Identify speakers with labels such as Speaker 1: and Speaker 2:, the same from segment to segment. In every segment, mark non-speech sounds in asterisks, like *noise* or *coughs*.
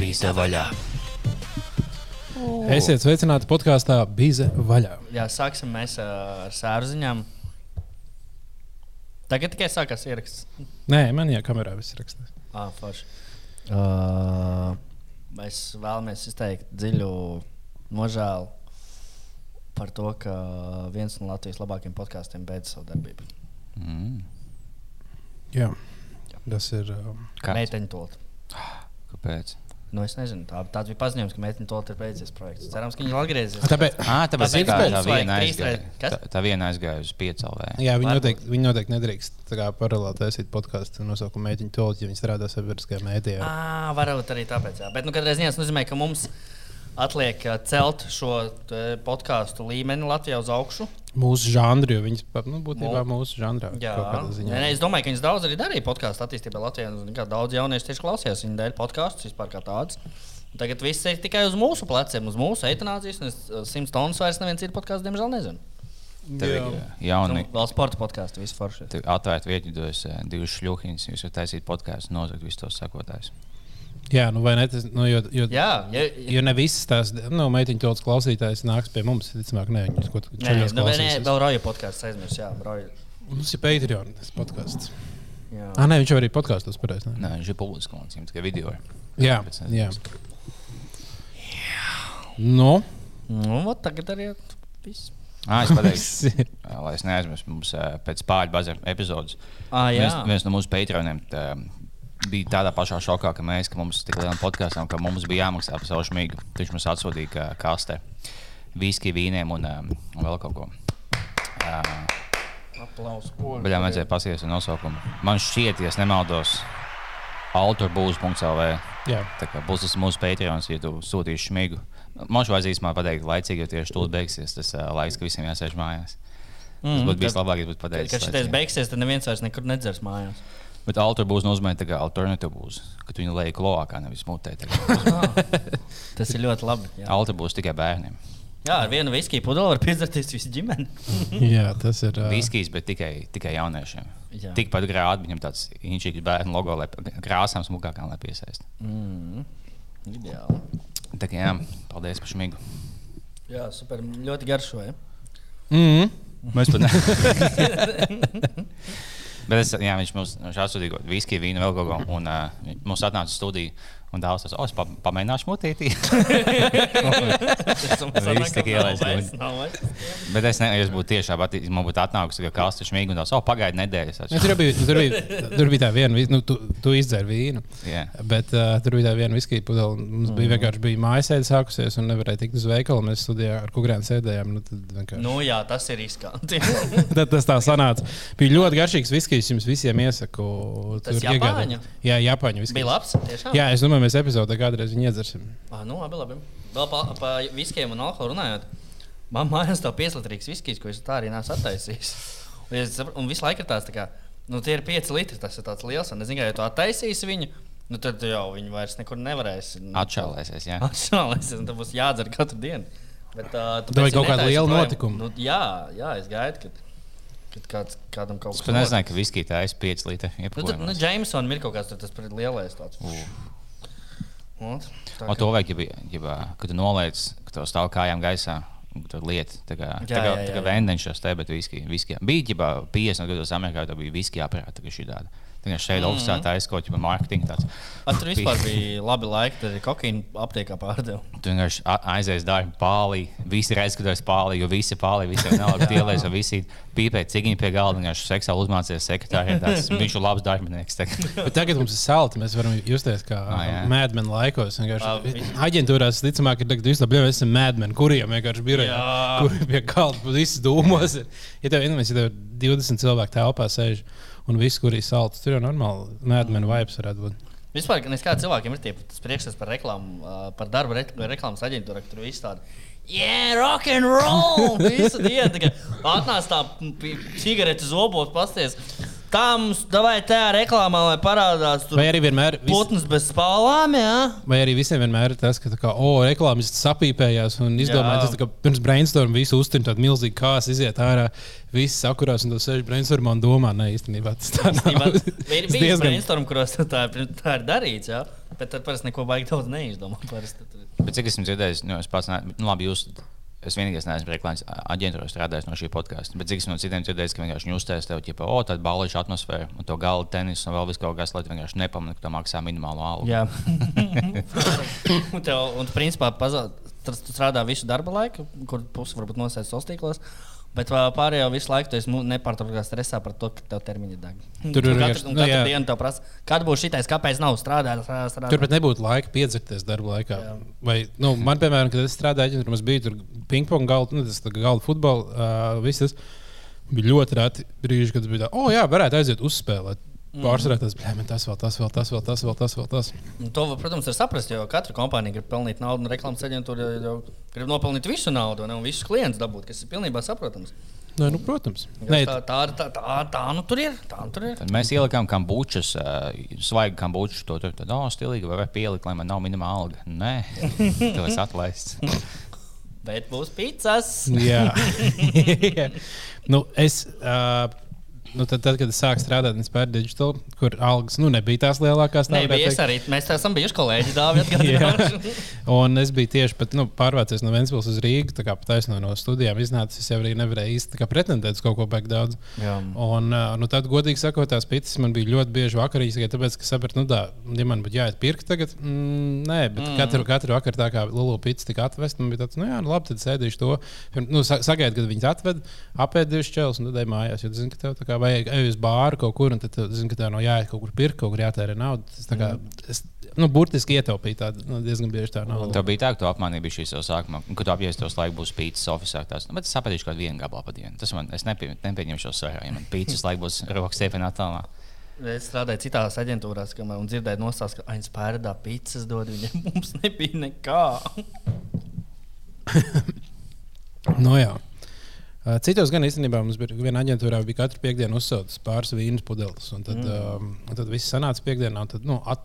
Speaker 1: Bīze vaļā.
Speaker 2: Esiet sveicināti podkāstā Bīze vaļā.
Speaker 1: Jā, sāksim mēs ā, ar sēru ziņām. Tagad tikai sākās ieraksts.
Speaker 2: Nē, man jau kamerā viss rakstās.
Speaker 1: Ah, forši. Uh, mēs vēlamies izteikt dziļu nožēlu par to, ka viens no Latvijas labākajiem podkāstiem beidz savu darbību.
Speaker 3: Mm.
Speaker 2: Jā, tas ir. Um?
Speaker 1: Meiteņu tolta.
Speaker 3: Kāpēc?
Speaker 1: Nu, es nezinu, tā, tāds bija paziņojums, ka meiteņu tolta ir beidzies projekts. Cerams, ka viņi vēl atgriezīsies.
Speaker 2: tāpēc,
Speaker 3: Ah, tāpēc
Speaker 1: ir
Speaker 3: tā, tā, viena aizgāja. Tā, tā viena aizgāja uz piecēlē.
Speaker 2: jā, viņi noteikti, viņi noteikti nedrīkst tā kā paralēli taisīt podkāstu nosaukumu mēģiņu tolīt, ja viņi strādā sabiedriskajā mēdījā.
Speaker 1: Ah, varbūt arī tāpēc. Jā. Bet, nu, ziņā tas nozīmē, ka mums atliek ā, celt šo te, podkāstu līmeni Latvijā uz augšu.
Speaker 2: Mūsu žanri, jo viņas nu, būtībā
Speaker 1: Mu-
Speaker 2: mūsu žanrā.
Speaker 1: Jā,
Speaker 2: kaut ziņā.
Speaker 1: nē, nē, es domāju, ka viņas daudz arī darīja podkāstu attīstībā Latvijā. Nu, Daudz jauniešu tieši klausījās viņa dēļ podkāstus vispār kā tādus. Tagad viss ir tikai uz mūsu pleciem, uz mūsu eitanāzijas. un es, ā, Simts tonnas vairs neviens citu podkāstu, diemžēl, nezinu.
Speaker 3: Tev ir jauni.
Speaker 1: Nu, vēl sporta podkāstu, viss forši.
Speaker 3: Atvērt vietu, dos eh, divas šļuhiņas, jūs varat taisīt podkāstu, nozagt visus tos sekotājus.
Speaker 2: Jā, nu vai ne? Tas, nu, jo, jo,
Speaker 1: Jā, ja,
Speaker 2: jo ne visas tās nu, meitiņu tolītas klausītājas nāks pie mums. Ticamāk, ne viņas kaut
Speaker 1: Nē,
Speaker 2: kādā
Speaker 1: nu, nē,
Speaker 2: veidā.
Speaker 1: vēl Roja podkāsts aizmirst. Jā, Roja.
Speaker 2: Mums ir Patreon podkāsts.
Speaker 1: Jā.
Speaker 2: Ah, nē, viņš jau arī podkāstos pareizi. ne?
Speaker 3: Nē, viņš ir publiski, un viņam tikai video.
Speaker 2: Jā, jā.
Speaker 3: nezinu.
Speaker 2: Nu,
Speaker 1: Nu, tagad arī viss.
Speaker 3: Ah, es pateikšu, *laughs* lai es neaizmirstu, mums pēc pāri bazar epizodes.
Speaker 1: Ah, jā.
Speaker 3: Viens, viens no mūsu patroniem tā, bija tādā pašā šokā, ka mēs, ka mums tik liela podkāstā, ka mums bija jāmaksā par savu šmīgu. Viņš mums atsūtīja kā kastē viskiju, vīniem un, um, un vēl kaut ko. Uh,
Speaker 1: Aplausos.
Speaker 3: Jā, vajadzēja pasies ar nosaukumu. Man šķiet, ja nemaldos, autorbūs.lv. Tā kā būs tas mūsu Patreons, ja tu sūtīsi šmigu. Man šo īstenībā pateikt laicīgi, jo tieši tur beigsies tas uh, laiks, ka visiem jāsēž mājās. Tas būtu bijis labāk, ja būtu pateicis.
Speaker 1: kad šis beigsies, tad neviens vairs nekur nedzers mājās.
Speaker 3: Bet autorbūs nozīmē tā kā alternatīva būs, ka tu viņu lej kloakā, nevis mutē. tā kā. *laughs*
Speaker 1: Tas ir ļoti labi. Jā,
Speaker 3: Autobūs tikai bērniem.
Speaker 1: jā ar vienu viskiju pudeli var piedzerties visu ģimeni. *laughs*
Speaker 2: jā, tas ir. ā,
Speaker 3: Viskijs, bet tikai, tikai jauniešiem.
Speaker 1: Jā.
Speaker 3: Tikpat grāmatā viņam tāds inčīgs bērnu logo, lai krāsām smukākām lai piesaist.
Speaker 1: Mm. Ideāli.
Speaker 3: Tā kā jā, paldies par šmigu.
Speaker 1: Jā, super. Ļoti garšoja.
Speaker 2: Mm.
Speaker 3: Mēs pat ne. *laughs* Bet es, jā, viņš mums atsūtīja viskiju, vīnu, vēl kaut ko. Un uh, mums atnāca studija. Un dāvāts tas, oh, es pa, pamēģināšu mutītī. *laughs* Viss tik ielaists. Bet es nezinu, es būtu tiešām, atī- man būtu atnākusi kā kāsta šmīga un tās, oh, pagaidi nedēļas.
Speaker 2: Ja, tur, bija, tur, bija, tur bija tā viena, vis- nu, tu, tu izdzer vīnu,
Speaker 3: Jā.
Speaker 2: bet uh, tur bija tā viena viskija pudele. Mums bija vienkārši bija mājasēde sākusies un nevarēja tikt uz veikalu. Mēs studijā ar kukurēnu sēdējām. Nu, tad vienkārši-
Speaker 1: Nu, jā, tas ir riskanti. *laughs*
Speaker 2: Tad tas tā sanāca. Bija ļoti garšīgs viskijs. Jums visiem iesaku.
Speaker 1: Tas. Japāņu?
Speaker 2: Jā, Japāņu viskijs.
Speaker 1: Bija labs. Tiešām.
Speaker 2: Jā, es domāju, mēs epizodē kādreiz viņu iedzersim.
Speaker 1: Ah, nu, labi, labi. Vēl par pa viskiem un alkoholu runājot. Man mājās tā pieslitrīgs viskijs, ko es tā arī neesmu attaisījis. Un, es un visu laiku ir tāds, tā kā, nu, tie ir 5 litri, tas ir tāds liels. Un es zinu, ka, ja tu attaisīsi viņu, nu, tad jau viņi vairs nekur nevarēs.
Speaker 3: Atšālēsies, jā.
Speaker 1: Atšālēsies, un tad būs jādzer katru dienu. Bet, uh, pēc
Speaker 2: vajag kaut lielu
Speaker 1: projām.
Speaker 2: notikumu.
Speaker 1: Nu, jā, jā, es gaidu, kad, kad kāds, kādam kaut
Speaker 3: Es
Speaker 1: kas
Speaker 3: pat nezināju, ka viskija tā ir 5 litri.
Speaker 1: Nu, tad, nu, Jamesonam ir kaut kāds tur tas pret lielais tāds. Ot, tā
Speaker 3: O,
Speaker 1: kā-
Speaker 3: to vajag, ja, ja, kad tu noliec, ka tev stāv kājām gaisā. un Tur lieta, tā kā,
Speaker 1: Jā,
Speaker 3: tā kā,
Speaker 1: jā,
Speaker 3: tā kā
Speaker 1: jā, jā.
Speaker 3: vendeņš šos te, bet viskijā. Bija jau 50 gados Amerikā, tā bija viskija aparāta, ka šī tāda. Tā kā šeit
Speaker 1: Mhm.
Speaker 3: augstā tā izkoķa, bet mārketinga tāds.
Speaker 1: A, tur vispār *laughs* bija labi laiki, tad arī kokaīna aptiekā pārdeva.
Speaker 3: Tu vienkārši a- aizies darbu pālī. Visi tu esi pālī, jo visi pālī, visiem nav tielēs, jo visi pīpē cigiņu pie galda. Vienkārši seksuāli uzmācījies sekretāriem. *laughs* Viņš ir labs darbinieks.
Speaker 2: tagad mums ir salti. Mēs varam justies kā
Speaker 3: Ah, jā.
Speaker 2: mēdmeni laikos.
Speaker 1: Ah,
Speaker 2: Aģentūrās, ticamāk, ir tagad viss labi. Mēs esam mēdmeni, kuriem vienkārši bija
Speaker 1: Jā.
Speaker 2: kur pie galda visas dūmos. ir. Ja tev, ja tev 20 cilvēku telpā sēž un viss, kur ir salds, tur jau normāli mēdmeni vibes varētu būt.
Speaker 1: Vispār, kā cilvēkiem ir tie priekšstats par reklāmu, par darbu re reklāmas aģentūrā, ka tur viss tāds. Yeah, rock and roll! Visu dienu tā kā atnāc tā cigaretes zobot, pasties. Tā mums, vai tā reklāmā, lai parādās tur
Speaker 2: Vai arī vienmēr. Vis,
Speaker 1: putns bez spālām, jā?
Speaker 2: vai arī visiem vienmēr ir tas, ka, tā kā, oh, reklāmas sapīpējās un izdomāja, tas kā pirms brainstorm visu uztur tādu milzīgu kāsu, iziet ārā, viss sakurās un tas sēž brainstormā un domā, nē, īstenībā tas tā nav.
Speaker 1: Ir bijis brainstorm, kuros tā, ir- tā ir darīts, jā. Bet tad parasti neko baigi daudz neizdomā. Parasti tur-
Speaker 3: Bet cik esmu dzirdējis, nu, es pats, ne, nu, labi, jūs. Es vienīgais neesmu reklāmas aģentūrā strādājis no šī podkāsta. Bet cik es no citiem dzirdēju, ka vienkārši uztaisīja tev, tipo, o, tāda balīša atmosfēra, un to galda tenisu, un vēl visu kaut kas, lai vienkārši nepamanītu, ka tu maksā minimālo algu.
Speaker 1: Jā. *laughs* un, tev, un principā, pazaud, tas tu strādā visu darba laiku, kur pusi varbūt nosēst sociālos tīklos. Bet pārējo visu laiku esi nu, nepārtraukti stresā par to, ka tev termiņi.
Speaker 2: Tur ir
Speaker 1: Un
Speaker 2: vienkārši-
Speaker 1: katru, un
Speaker 2: nu,
Speaker 1: katru
Speaker 2: jā.
Speaker 1: dienu tev prasa, kad būs šitais, kāpēc nav strādājis. strādājis.
Speaker 2: Turpat nebūtu laika piedzerties darba laikā. Vai, nu, man, piemēram, kad es strādāju aģentūrā, mums bija tur pingpong galda, nu, tas galda futbola. Uh, viss tas bija ļoti reti brīži, kad es biju tā, oh, jā, varētu aiziet uzspēlēt. Pārsvarā tas bija, man tas vēl, tas vēl, tas vēl, tas vēl, tas vēl. Tas.
Speaker 1: Un To, protams, ir saprast, jo katra kompānija grib pelnīt naudu, un reklāmas aģentūra jau grib nopelnīt visu naudu, ne, un visus klientus dabūt, kas ir pilnībā saprotams.
Speaker 2: Nē, nu, protams.
Speaker 1: Jo
Speaker 2: Nē,
Speaker 1: Tā, tā, tā, tā, tā nu tur ir. Tā nu tur ir.
Speaker 3: Tad mēs ielikām kambučus, uh, svaigu kambuču, to tur tādā oh, stilīgi, vai pielikt, lai man nav minimāla alga. Nē, *laughs* to es atlaistu.
Speaker 1: Bet būs pizzas.
Speaker 2: Jā, *laughs* *laughs* nu, es. Uh, Nu, tad, tad, kad es sāku strādāt Inspire Digital, kur algas nu, nebija tās lielākās, varētu
Speaker 1: bija arī. Mēs esam bijuši kolēģi, Dāvija. *laughs*
Speaker 2: Jā. Un es biju tieši pat, nu, pārvācies no Vēncpils uz Rīgu. Tā kā taisno no studijām iznācis, es jau arī nevarēju īsti pretendēt uz kaut ko baigi daudz.
Speaker 1: Jā.
Speaker 2: Un, nu, tad, godīgi sakot, tās pitas man bija ļoti bieži vakarīs, tikai tāpēc, ka sapratu, nu, tā, ja man būtu jāiet pirkt tagad, mm, nē, bet mm. katru, katru vakaru tā kā Lulu pits tika atvest, man bija tāds, nu, jā, nu, labi, tad sēdīšu to. Nu, sa- sagaidu, kad viņas atved, apēd divas čels un tad ej mājās. Jo, tu zini, ka tev tā kā vajag ej uz bāru kaut kur, un tad tu zini, ka tev nav jāiet kaut kur pirkt, kaut kur jātērē nauda. Tas tā kā, es, nu, burtiski ietaupīju tādu nu, diezgan bieži tā naudu.
Speaker 3: Tev bija tā, ka tu apmānīji šīs jau sākumā, un kad tu apjēsi tos laikus, būs pīcis oficiālā. Tās, nu, bet es sapratīšu, ka viena gabalā pa dienu. Tas man, es nepie, nepieņemšu šo sēriju, ja man pīcis laiks būs *laughs* rokas stiepenā tālāk.
Speaker 1: Es strādāju citās aģentūrās, kam, un dzirdēju nostāstu, ka Ains pērdā pizzas dod viņiem. *laughs* Mums nebija nekā. *laughs*
Speaker 2: No, jā. Uh, Citos gan īstenībā mums bija viena aģentūrā, bija katru piekdienu uzsaucis pāris vīnas pudeles. Tad, mm. um, tad viss sanāca piekdienā, un tad nu, at,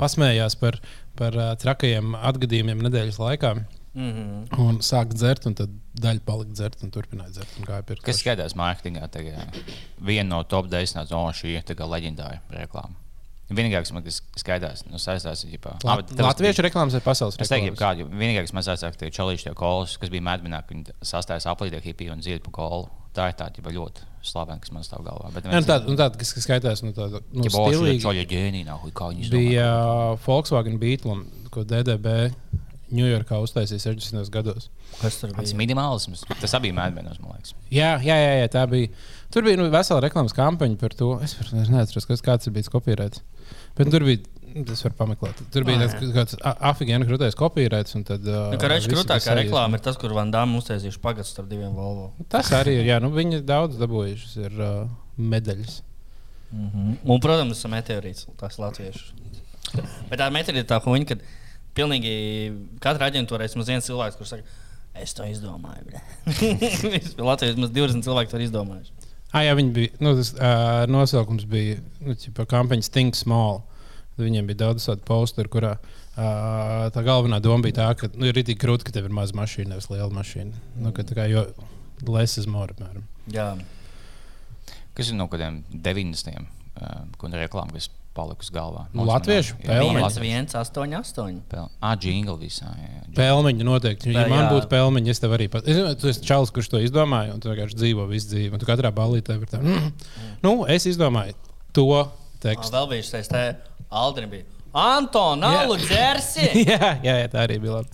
Speaker 2: pasmējās par, par uh, trakajiem atgadījumiem nedēļas laikā.
Speaker 1: Mm -hmm.
Speaker 2: Un sāk dzert, un tad daļa palika dzert, un turpināja dzert. Un
Speaker 3: Kas skaidrs mārketingā? Tagad viena no top 10 no oh, šī ir leģendāra reklāma. Vienīgais, man kas skaidrs, nu, saistās ar ģipā.
Speaker 2: Lat Latviešu reklāmas vai pasaules
Speaker 3: Es teiktu,
Speaker 2: reklāmas?
Speaker 3: kādu vienīgais mazais ar tie čalīši tie kolas, kas bija medmenā, ka viņi sastājas aplīdē hipiju un dzied pa kolu. Tā ir tāda ļoti slavena, kas man stāv galvā. Bet
Speaker 2: Jā, nu tāda, nu, tāda, kas, kas skaitās nu, tāda, nu,
Speaker 3: Ja
Speaker 2: stilīga.
Speaker 3: čoļa ģēnī nav, kā viņi
Speaker 2: Bija uh, Volkswagen Beetle, ko DDB Ņujorkā uztaisīja 60. gados.
Speaker 1: Kas tur
Speaker 3: Tas
Speaker 1: bija?
Speaker 3: minimālisms, tas abi bija medmenos, man liekas.
Speaker 2: Jā, jā, jā, jā tā bija. Tur bija nu, vesela reklāmas kampaņa par to. Es vairs neatceros, kas kāds ir bijis kopierēts. Bet tur bija. nu, Tas var pameklēt. Tur bija
Speaker 1: Ah,
Speaker 2: tāds kāds afigēna krūtais kopierēts. un Tad,
Speaker 1: Nu, kā reizes krūtākā reklāma ir tas, kur Van Dāmas uztaisījuši pagaidu starp diviem Volvo.
Speaker 2: Tas arī ir. Jā, nu, viņi daudz dabūjuši ir uh, medaļas.
Speaker 1: Mm -hmm. Un, protams, tas ir meteorīts, tas latviešu. Bet tā meteorīta tā huņa, ka pilnīgi katra aģentūra ir viens cilvēks, kurš saka, es to izdomāju. bre." *laughs* Latvijas mums 20 cilvēki to ir izdomājuši.
Speaker 2: Ah, jā, viņi bija. Nu, tas uh, nosaukums bija nu, kampaņas Think Small. Viņiem bija daudz tādu posteru, kurā uh, tā galvenā doma bija tā, ka nu, ir rītīgi grūti, ka tev ir maza mašīna, nevis liela mašīna. Nu, ka, kā, jo less is more. Apmēram.
Speaker 1: Jā,
Speaker 3: Kas ir no kādiem 90. Uh, kur reklāma, kas palikusi galvā?
Speaker 2: Nu, latviešu
Speaker 3: latviešu.
Speaker 1: 1, 1, 8, 8.
Speaker 3: Pel- Ah, jingle visā. Jā, jā.
Speaker 2: Pelmeņi noteikti. Ja
Speaker 1: Tā,
Speaker 2: man
Speaker 1: jā.
Speaker 2: būtu pelmeņi, es tev arī pat. Es, tu esi čalis, kurš to izdomāja, un tu vienkārši dzīvo visu dzīvi. Un tu katrā ballītē vari tā. Mm. Nu, es izdomāju to tekstu.
Speaker 1: Vēl bija šis te Aldri bija. Antona,
Speaker 2: Jā.
Speaker 1: Alu, dzersi! *laughs*
Speaker 2: jā, jā, jā, tā arī bija labi.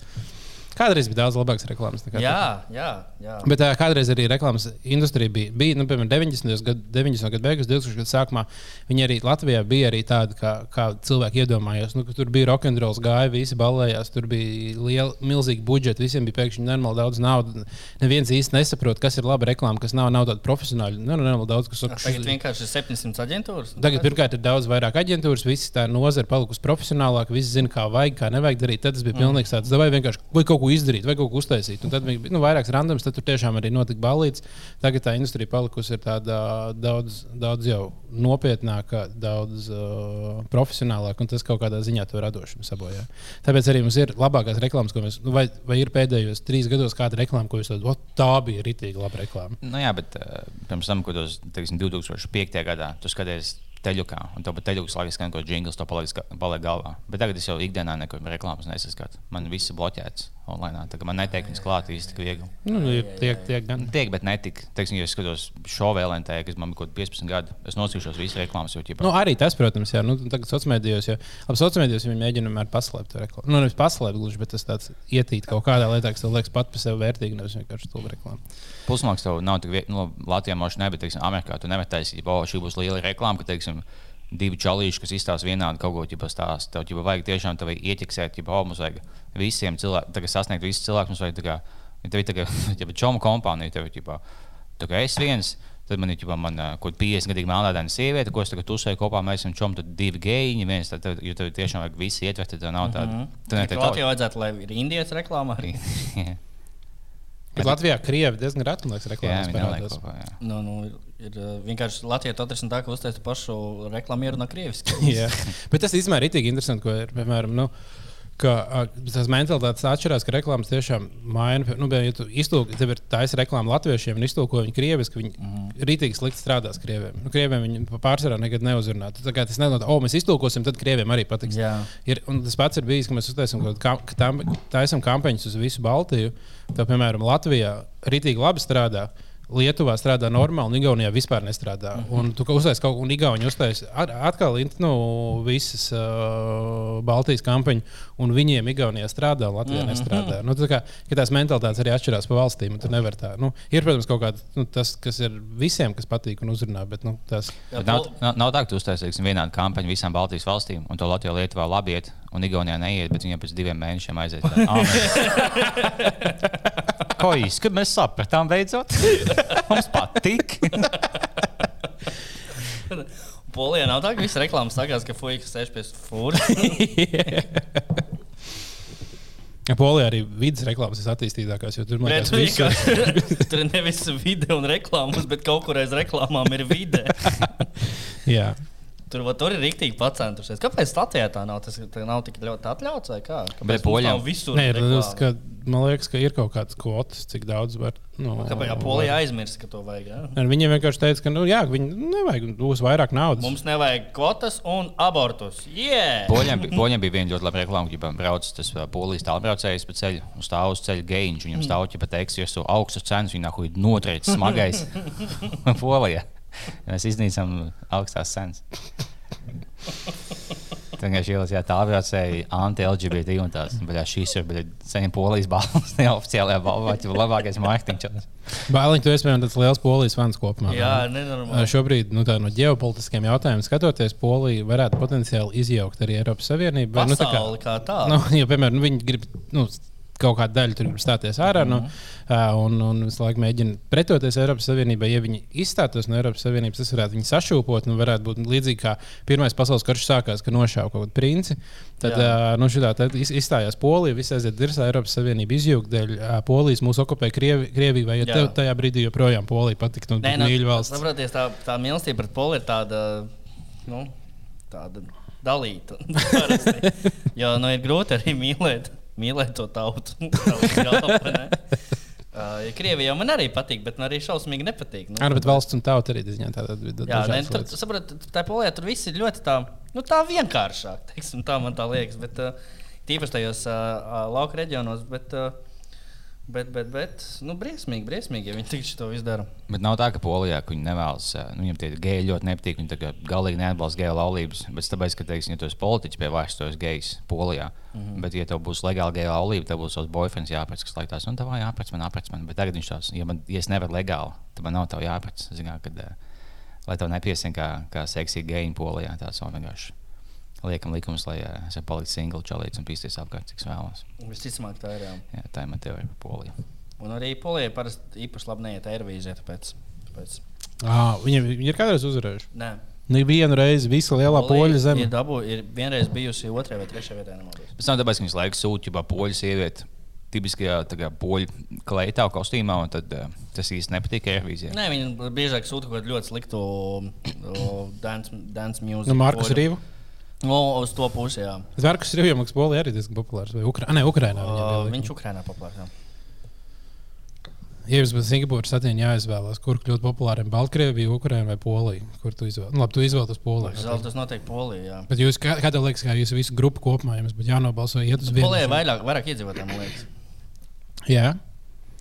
Speaker 2: Kādreiz bija daudz labākas reklāmas. nekā
Speaker 1: jā, jā, jā.
Speaker 2: Bet uh, kādreiz arī reklāmas industrija bija, bija nu, piemēram, 90. gadu, 90. gadu beigās, 2000. gadu sākumā. Viņi arī Latvijā bija arī tādi, kā, kā cilvēki iedomājās. Nu, tur bija rokenrols, gāja, visi ballējās, tur bija liela, milzīga budžeta, visiem bija pēkšņi normāli daudz naudas. Neviens īsti nesaprot, kas ir laba reklāma, kas nav, nav tāda profesionāla. Nu, normāli daudz, kas saka,
Speaker 1: Tagad vienkārši ir 700 aģentūras.
Speaker 2: Tagad pirmkārt ir daudz vairāk aģentūras, visas tā nozara palikusi profesionālāka, visi zina, kā vajag, kā nevajag darīt. Tad tas bija pilnīgi tāds, vai vienkārši vai kaut ko izdarīt, vai kaut ko uztaisīt. Un tad bija nu, vairākas randomas tad tur tiešām arī notika balīts. Tagad tā industrija palikusi ir tāda daudz, daudz jau nopietnāka, daudz uh, profesionālāka, un tas kaut kādā ziņā to radošumu sabojā. Tāpēc arī mums ir labākās reklāmas, ko mēs, nu, vai, vai ir pēdējos trīs gados kāda reklāma, ko jūs teicat, tā bija rītīgi laba reklāma.
Speaker 3: Nu, jā, bet uh, pirms tam, kad teiksim, 2005. gadā tu skaties teļukā, un tev pat teļukas laikā skan kaut kāds jingls, to paliek, paliek galvā. Bet tagad es jau ikdienā nekur reklāmas nesaskatu. Man viss ir bloķēts online. Tā kā man netiek viņas klāt īsti tik viegli.
Speaker 2: Nu, ir tiek, tiek gan.
Speaker 3: Tiek, bet netik. Teiksim, ja es skatos šo vēlētāju, kas man ir kaut kādi 15 gadi, es nosīšos visas reklāmas jau ķipā.
Speaker 2: Nu, arī tas, protams, jā, nu, tagad sociālajā mēdījos, jau ap sociālajā mēdījos viņi mēģina vienmēr paslēpt reklāmu. Nu, nevis paslēpt gluži, bet tas tāds ietīt kaut kādā lietā, kas tev liekas pat par sevi vērtīgi, nevis vienkārši to reklāmu.
Speaker 3: Pusmaks tev nav tik viegli, nu, Latvijā možda ne, bet, teiksim, Amerikā tu nevari taisīt, o, šī būs liela reklāma, ka, teiksim, divi čalīši, kas izstāsta vienādi kaut ko tādu stāstu. Tev jau vajag tiešām tevi ieķeksēt, ja oh, mums vajag visiem cilvēkiem, sasniegt visus cilvēkus. Mums vajag tā kā, ja tev ir tā kā, *laughs* ja čoma kompānija, tev ir tā kā es viens. Tad man ir jau kaut kāda 50 gadu melnādaina sieviete, ko es tagad uzsēju kopā. Mēs esam čom, tad divi geji, viens, tad, tev, jo tev tiešām vajag visi ietvert, tad tev nav tāda. Mm -hmm.
Speaker 1: Tur Latvijā vajadzētu, lai ir indiešu reklāmā. *laughs*
Speaker 2: Bet Latvijā krievi diezgan reti liekas reklāmas parādās.
Speaker 3: kopā.
Speaker 1: Nu, nu, ir, ir uh, vienkārši Latvijā to atrisināt tā, ka uztaisīt pašu reklāmu ierunā krieviski. *laughs*
Speaker 2: Jā. Bet tas īstenībā ir itī interesanti, ko ir, piemēram, nu, ka ā, tās mentalitātes atšķirās, ka reklāmas tiešām maina. Nu, ja tu iztulko, tev ir taisa reklāma latviešiem un iztulko viņu krieviski, viņi mm rītīgi slikti strādās krieviem. Nu, krieviem viņi pārsvarā nekad neuzrunā. Tā kā tas nenot, o, mēs iztulkosim, tad krieviem arī patiks.
Speaker 1: Jā.
Speaker 2: Ir, un tas pats ir bijis, ka mēs uztaisām kaut kā- ka tam- taisam kampaņas uz visu Baltiju. Tā, piemēram, Latvijā rītīgi labi strādā. Lietuvā strādā normāli, un Igaunijā vispār nestrādā. Mm -hmm. Un tu uztaisīji kaut ko, un Igauni uztaisīja atkal nu, visas uh, Baltijas kampaņas, un viņiem Igaunijā strādā, un Latvijā mm -hmm. nestrādā. Nu, tā kā, ka tās mentalitātes arī atšķirās pa valstīm, un tu nevari tā. Nu, ir, protams, kaut kāds nu, tas, kas ir visiem, kas patīk un uzrunā, bet nu, tas
Speaker 3: Bet Nav, nav, nav tā, ka tu uztaisīsi vienādu kampaņu visām Baltijas valstīm, un to Latvijā Lietuvā labi iet, un Igaunijā neiet, bet viņiem pēc diviem mēnešiem aiziet. tā, "Ā, mēs- Ko īsti, kad mēs sapratām beidzot? *laughs* Mums patīk. *laughs*
Speaker 1: Polijā nav tā, ka visas reklāmas sakās, ka fuikas sēž pie fūra. *laughs*
Speaker 2: Polijā arī vidas reklāmas ir attīstītākās, jo tur man
Speaker 1: Nē,
Speaker 2: liekas,
Speaker 1: tur nevis video un reklāmas, bet kaut kur aiz reklāmām ir vide.
Speaker 2: Jā.
Speaker 1: Tur, va, tur ir rīktīgi pacentušies. Kāpēc Latvijā tā nav? Tas tā nav tik ļoti atļauts vai kā? Kāpēc nav visur
Speaker 2: Nē, tas, ka, man liekas, ka ir kaut kāds kvotas, cik daudz var. Nu,
Speaker 1: Kāpēc jā, Polija aizmirst, ka to vajag? Ja?
Speaker 2: Un Viņiem vienkārši teica, ka nu, jā, viņi nevajag, būs vairāk naudas.
Speaker 1: Mums nevajag kvotas un abortus. Yeah!
Speaker 3: Poļiem, poļiem bija viena ļoti laba reklāma, kad brauc tas ā, polijas tālbraucējs pa ceļu, un stāv uz ceļa gēniņš. Viņam stāv ķipa teiks, jo tu augstas cenas, viņa nāk notriec smagais. *laughs* Polijā. Mēs iznīcam augstās cenas. Tagad šī ir tālbraucēji anti-LGBT un tās. Bet šīs ir sen polijas balvas, *laughs* neoficiālajā balvā, jau labākais mārketings.
Speaker 2: Bāliņš, tu esi tāds liels polijas fans kopumā.
Speaker 1: Jā, nenormāli.
Speaker 2: Šobrīd nu, tā, no ģeopolitiskiem jautājumiem skatoties, Polija varētu potenciāli izjaukt arī Eiropas Savienību. vai, nu, tā kā-
Speaker 1: kā tāda.
Speaker 2: Nu, jo, piemēram, nu, viņi grib nu, kaut kādu daļu tur grib stāties ārā mm -hmm. no, un, un visu laiku mēģina pretoties Eiropas Savienībai. Ja viņi izstātos no Eiropas Savienības, tas varētu viņu sašūpot. Nu, varētu būt līdzīgi kā Pirmais pasaules karš sākās, kad nošāva kaut kādu princi. Tad
Speaker 1: Jā.
Speaker 2: nu, šitā, tad iz- izstājās Polija, visi aiziet dirzā Eiropas Savienība izjūgt dēļ Polijas mūsu okupēja Krievi, Krieviju, vai ja tev tajā brīdī joprojām Polija patiktu un
Speaker 1: Nē,
Speaker 2: Nē,
Speaker 1: nu,
Speaker 2: mīļa valsts.
Speaker 1: Saprotiet, tā, tā mīlestība pret Poliju ir tāda, nu, tāda dalīta. *laughs* jo nu, ir grūti arī mīlēt, mīlēt to tautu. *laughs* Galva, ne? *laughs* Uh, ja Krievija man arī patīk, bet man arī šausmīgi nepatīk. Nu,
Speaker 2: Jā, bet valsts un tauta arī ziņā tāda
Speaker 1: Jā, nē, tur, saprot, tā polijā tur viss ir ļoti tā, nu, tā vienkāršāk. Teiksim, tā man tā liekas. Bet, uh, tīpaši tajos uh, uh, lauka reģionos. Bet, uh, bet, bet, bet nu, briesmīgi, briesmīgi, ja viņi tieši to visu dara.
Speaker 3: Bet nav tā, ka Polijā ka viņi nevēlas, ā, nu, viņiem tie geji ļoti nepatīk. Viņi tā galīgi neatbalsta geju laulības. Bet tāpēc, ka, teiksim, ja tu esi politiķis pie vairs, tu esi gejs Polijā. Mm -hmm. Bet, ja tev būs legāli geju laulība, tev būs savs boyfriends jāpēc, kas laikās, un tev jāpēc man, jāpēc man. Bet tagad viņš tās, ja, man, ja es nevaru legāli, tad man nav tev jāpēc. Zinā, kad, ā, lai tev nepiesien kā, kā seksīgi geji Polijā, tāds nav vienkārši. Liekam likumus, lai ā, es varu palikt single, čalīts un pīsties apkārt, cik vēlos.
Speaker 1: Visticamāk, tā ir. Jā.
Speaker 3: Jā, tā ir man teorija par Poliju.
Speaker 1: Un arī Polijai parasti īpaši labi neiet Eirovīzijā. Tāpēc, tāpēc.
Speaker 2: À, viņi, viņi ir kādreiz uzvarējuši.
Speaker 1: Nē,
Speaker 2: Nevienu reizi visa lielā poļu
Speaker 1: Ir,
Speaker 2: zeme.
Speaker 1: dabū, ir vienreiz bijusi otrajā vai trešajā vietā.
Speaker 3: Tas nav tāpēc, ka viņas laiku sūta jau poļu sievieti. tipiskajā kā poļu kleitā kostīmā, un tad uh, tas īsti nepatīk Eirovīzijai.
Speaker 1: Nē, viņi biežāk sūta kaut kādu ļoti sliktu o, *coughs* dance, dance mūziku.
Speaker 2: Nu, Markus Rīvu.
Speaker 1: No, uz to pusi, jā.
Speaker 2: Es Rīvs jau maksā polija arī diezgan populārs. Vai Ukra... Nē, Ukrainā.
Speaker 1: Uh, viņš Ukrainā populārs. jā.
Speaker 2: Ja jums būtu Singapūras satiņa jāizvēlās, kur kļūt populāriem - Baltkrievija, Ukraina vai Polija? Kur tu izvēlēsies? Nu, labi, tu izvēlēsies Poliju.
Speaker 1: Zelta tas noteikti Polija. jā.
Speaker 2: Bet jūs, kā, kā tev liekas, kā jūs visu grupu kopumā jums būtu jānobalso, iet uz vienu?
Speaker 1: Polija vairāk, vairāk iedzīvotāji, man liekas.
Speaker 2: Jā,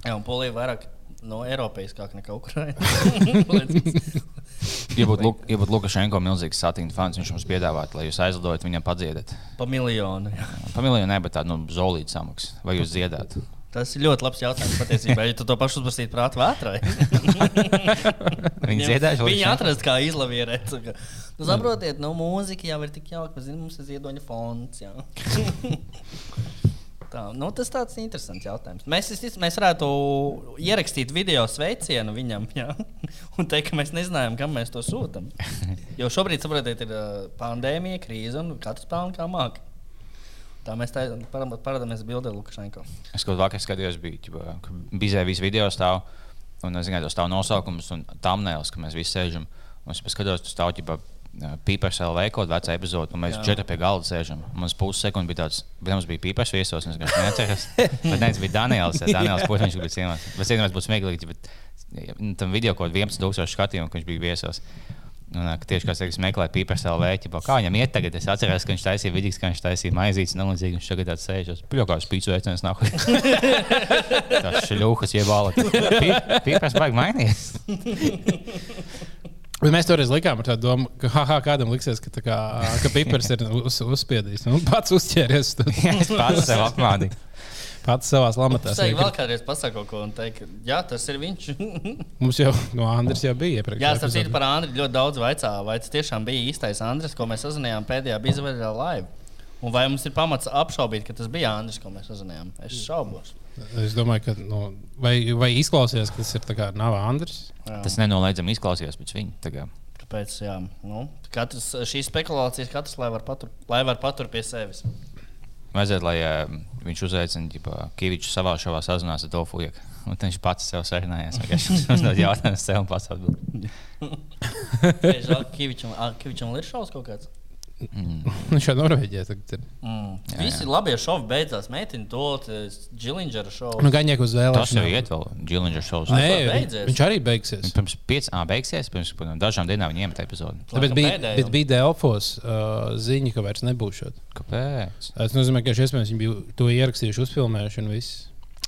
Speaker 1: Jā, un Polija vairāk no Eiropeiskāk nekā Ukraina. *laughs* *laughs*
Speaker 3: Ja būtu Luk- ja būtu Lukašenko milzīgs satīna fans, viņš mums piedāvātu, lai jūs aizlidojat viņam padziedāt.
Speaker 1: pa miljonu. jā.
Speaker 3: Pa miljonu ne, bet tādu nu, zolītu samaksu. Vai jūs dziedātu?
Speaker 1: Tas ir ļoti labs jautājums patiesībā. Ja tu to pašu uzprasītu prātu vētrai, *laughs* *laughs*
Speaker 3: Viņi dziedāja
Speaker 1: Viņi atrast, kā izlavierēt. Nu, saprotiet, nu, mūzika jau ir tik jauka. Zinām, mums ir ziedoņa fonds. Tā, nu, tas tāds interesants jautājums. Mēs, es mēs varētu ierakstīt video sveicienu viņam jā, *laughs* un teikt, ka mēs nezinājām, kam mēs to sūtām. *laughs* Jo šobrīd, saprotiet, ir pandēmija, krīze un katrs pelna kā māca. Tā mēs tā parā- parādāmies bildē Lukašenko.
Speaker 3: Es kaut vakar skatījos, bija bizē visu video stāv. Un es zinu, tas stāv nosaukums un thumbnails, ka mēs visi sēžam. Un es paskatos, tas stāv ģipa, Pīpers LV kaut kāda veca epizode, un mēs
Speaker 1: Jā.
Speaker 3: četri pie galda sēžam. Mums pussekundi bija tāds, bet mums bija pīpers viesos, un es vienkārši neatceros. *laughs* Bet nē, tas bija Daniels, ja Daniels Puķis, kurš bija ciemats. Bet ciemats būtu smieklīgi, bet tam video kaut kādā 11,000 skatījumu, ka viņš bija viesos. Un, tieši kā es meklēju pīpers LV, ķipa, kā viņam iet tagad, es atceros, ka viņš taisīja vidīgs, ka viņš taisīja maizītes, nelīdzīgi, viņš tagad tāds sēžas. Pļokās pīcu veicens nav. *laughs* Tas šļūhas iebāla. Pīpers baigi mainījies. *laughs*
Speaker 2: Bet mēs toreiz likām ar tādu domu, ka haha, kādam liksies, ka, tā kā, ka pipars ir uz, uzspiedījis. Nu, pats uzķēries, *laughs*
Speaker 3: es pats sev apmānīju.
Speaker 2: pats savā lamatā.
Speaker 1: Tas vēl kādreiz pasakā kaut ko un teikt, ka jā, tas ir viņš. *laughs*
Speaker 2: Mums jau no Andris jau bija iepriekš.
Speaker 1: jā, tas ir par Andriu ļoti daudz vaicā. Vai tas tiešām bija īstais Andris, ko mēs sazinājām pēdējā bizveļā live? Un vai mums ir pamats apšaubīt, ka tas bija Andris, ko mēs sazinājām? Es šaubos.
Speaker 2: Es domāju, ka nu, vai, vai izklausījās, ka tas ir nav Andris.
Speaker 1: Jā.
Speaker 3: Tas nenoliedzami izklausījās pēc viņa.
Speaker 1: Tāpēc, jā, nu, katrs, šīs spekulācijas katrs lai var, patur, lai var paturēt pie sevis.
Speaker 3: Vajadzētu, lai uh, viņš uzaicina Kaviču savā šovā sazināties ar Dolfu. *laughs* Un viņš pats sev sarunājās. Viņš *laughs* uzdod jautājumu sev un pats atbild.
Speaker 1: Es žēl, ka Kivičam, ā, Kivičam ir šausmas kaut kāds. *laughs*
Speaker 2: Viņš jau Norvēģijā tagad ir.
Speaker 1: Mm.
Speaker 3: Jā,
Speaker 1: Visi
Speaker 3: jā.
Speaker 1: labie šovi beidzās. Meitene to Džilingera šovu.
Speaker 2: Nu, Gaņiek uz
Speaker 3: Tas jau
Speaker 2: vēlēšanām.
Speaker 3: iet vēl Džillinger šovs.
Speaker 2: Nē,
Speaker 1: beidzies?
Speaker 2: viņš arī beigsies.
Speaker 3: Pirms piecām, ah, beigsies, pirms dažām dienām viņa iemet epizodi.
Speaker 2: Tāpēc bija, bet bija Delfos uh, ziņa, ka vairs nebūs šādi.
Speaker 3: Kāpēc?
Speaker 2: Tas nozīmē, ka iespējams viņi bija to ierakstījuši, uzfilmējuši un viss.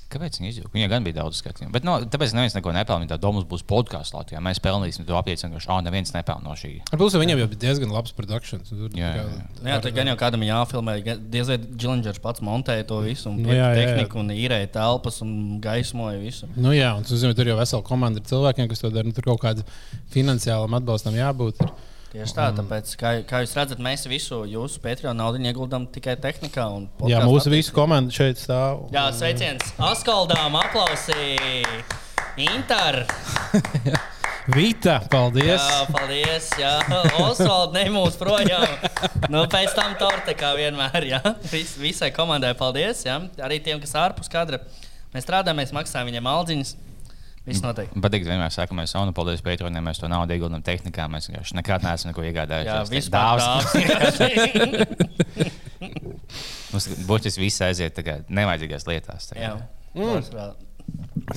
Speaker 3: Kāpēc viņa izjūta? Viņai gan bija daudz skatījumu. Bet, no, tāpēc neviens neko nepelnīja. Tā doma būs podkāsts Latvijā. Mēs pelnīsim to apliecinu, ka šādi neviens nepelnīja no šī.
Speaker 2: Ar plus viņam jau bija diezgan labs produkcijas. Tur
Speaker 3: Jā,
Speaker 2: tā
Speaker 3: jā,
Speaker 1: Nu, jā, tad gan jau kādam jāfilmē. gan- Diez vai Džilingers pats montēja to visu, un
Speaker 2: Nu,
Speaker 1: nu,
Speaker 2: jā, jā, jā.
Speaker 1: tehniku, un īrēja telpas, un gaismoja visu.
Speaker 2: Nu, jā, un tu zini, tur jau vesela komanda ar cilvēkiem, kas to dara. Nu, tur kaut kādam finansiālam atbalstam jābūt. Ir.
Speaker 1: Tieši tā, tāpēc, kā, kā jūs redzat, mēs visu jūsu Patreon naudu ieguldām tikai tehnikā. un
Speaker 2: Jā, mūsu visu komandu šeit stāv.
Speaker 1: Jā, sveiciens Askaldām, aplausi! Inter! *laughs*
Speaker 2: Vita, paldies!
Speaker 1: Jā, paldies! Jā, Osvalds nemūs projām. Nu, pēc tam torte kā vienmēr. Jā. Vis, visai komandai paldies. Jā. Arī tiem, kas ārpus kadra. Mēs strādājam, mēs maksājam viņiem aldziņas. Viss notiek.
Speaker 3: Patīk, vienmēr saka, mēs savu paldies Patreoniem, mēs to naudu ieguldām tehnikā. Mēs vienkārši nekad neesam neko
Speaker 1: Jā,
Speaker 3: iegādājušies.
Speaker 1: vispār dāvs. *laughs*
Speaker 3: Mums būtiski viss aiziet tā nevajadzīgās lietās. tā kā.
Speaker 1: Jā. Mm.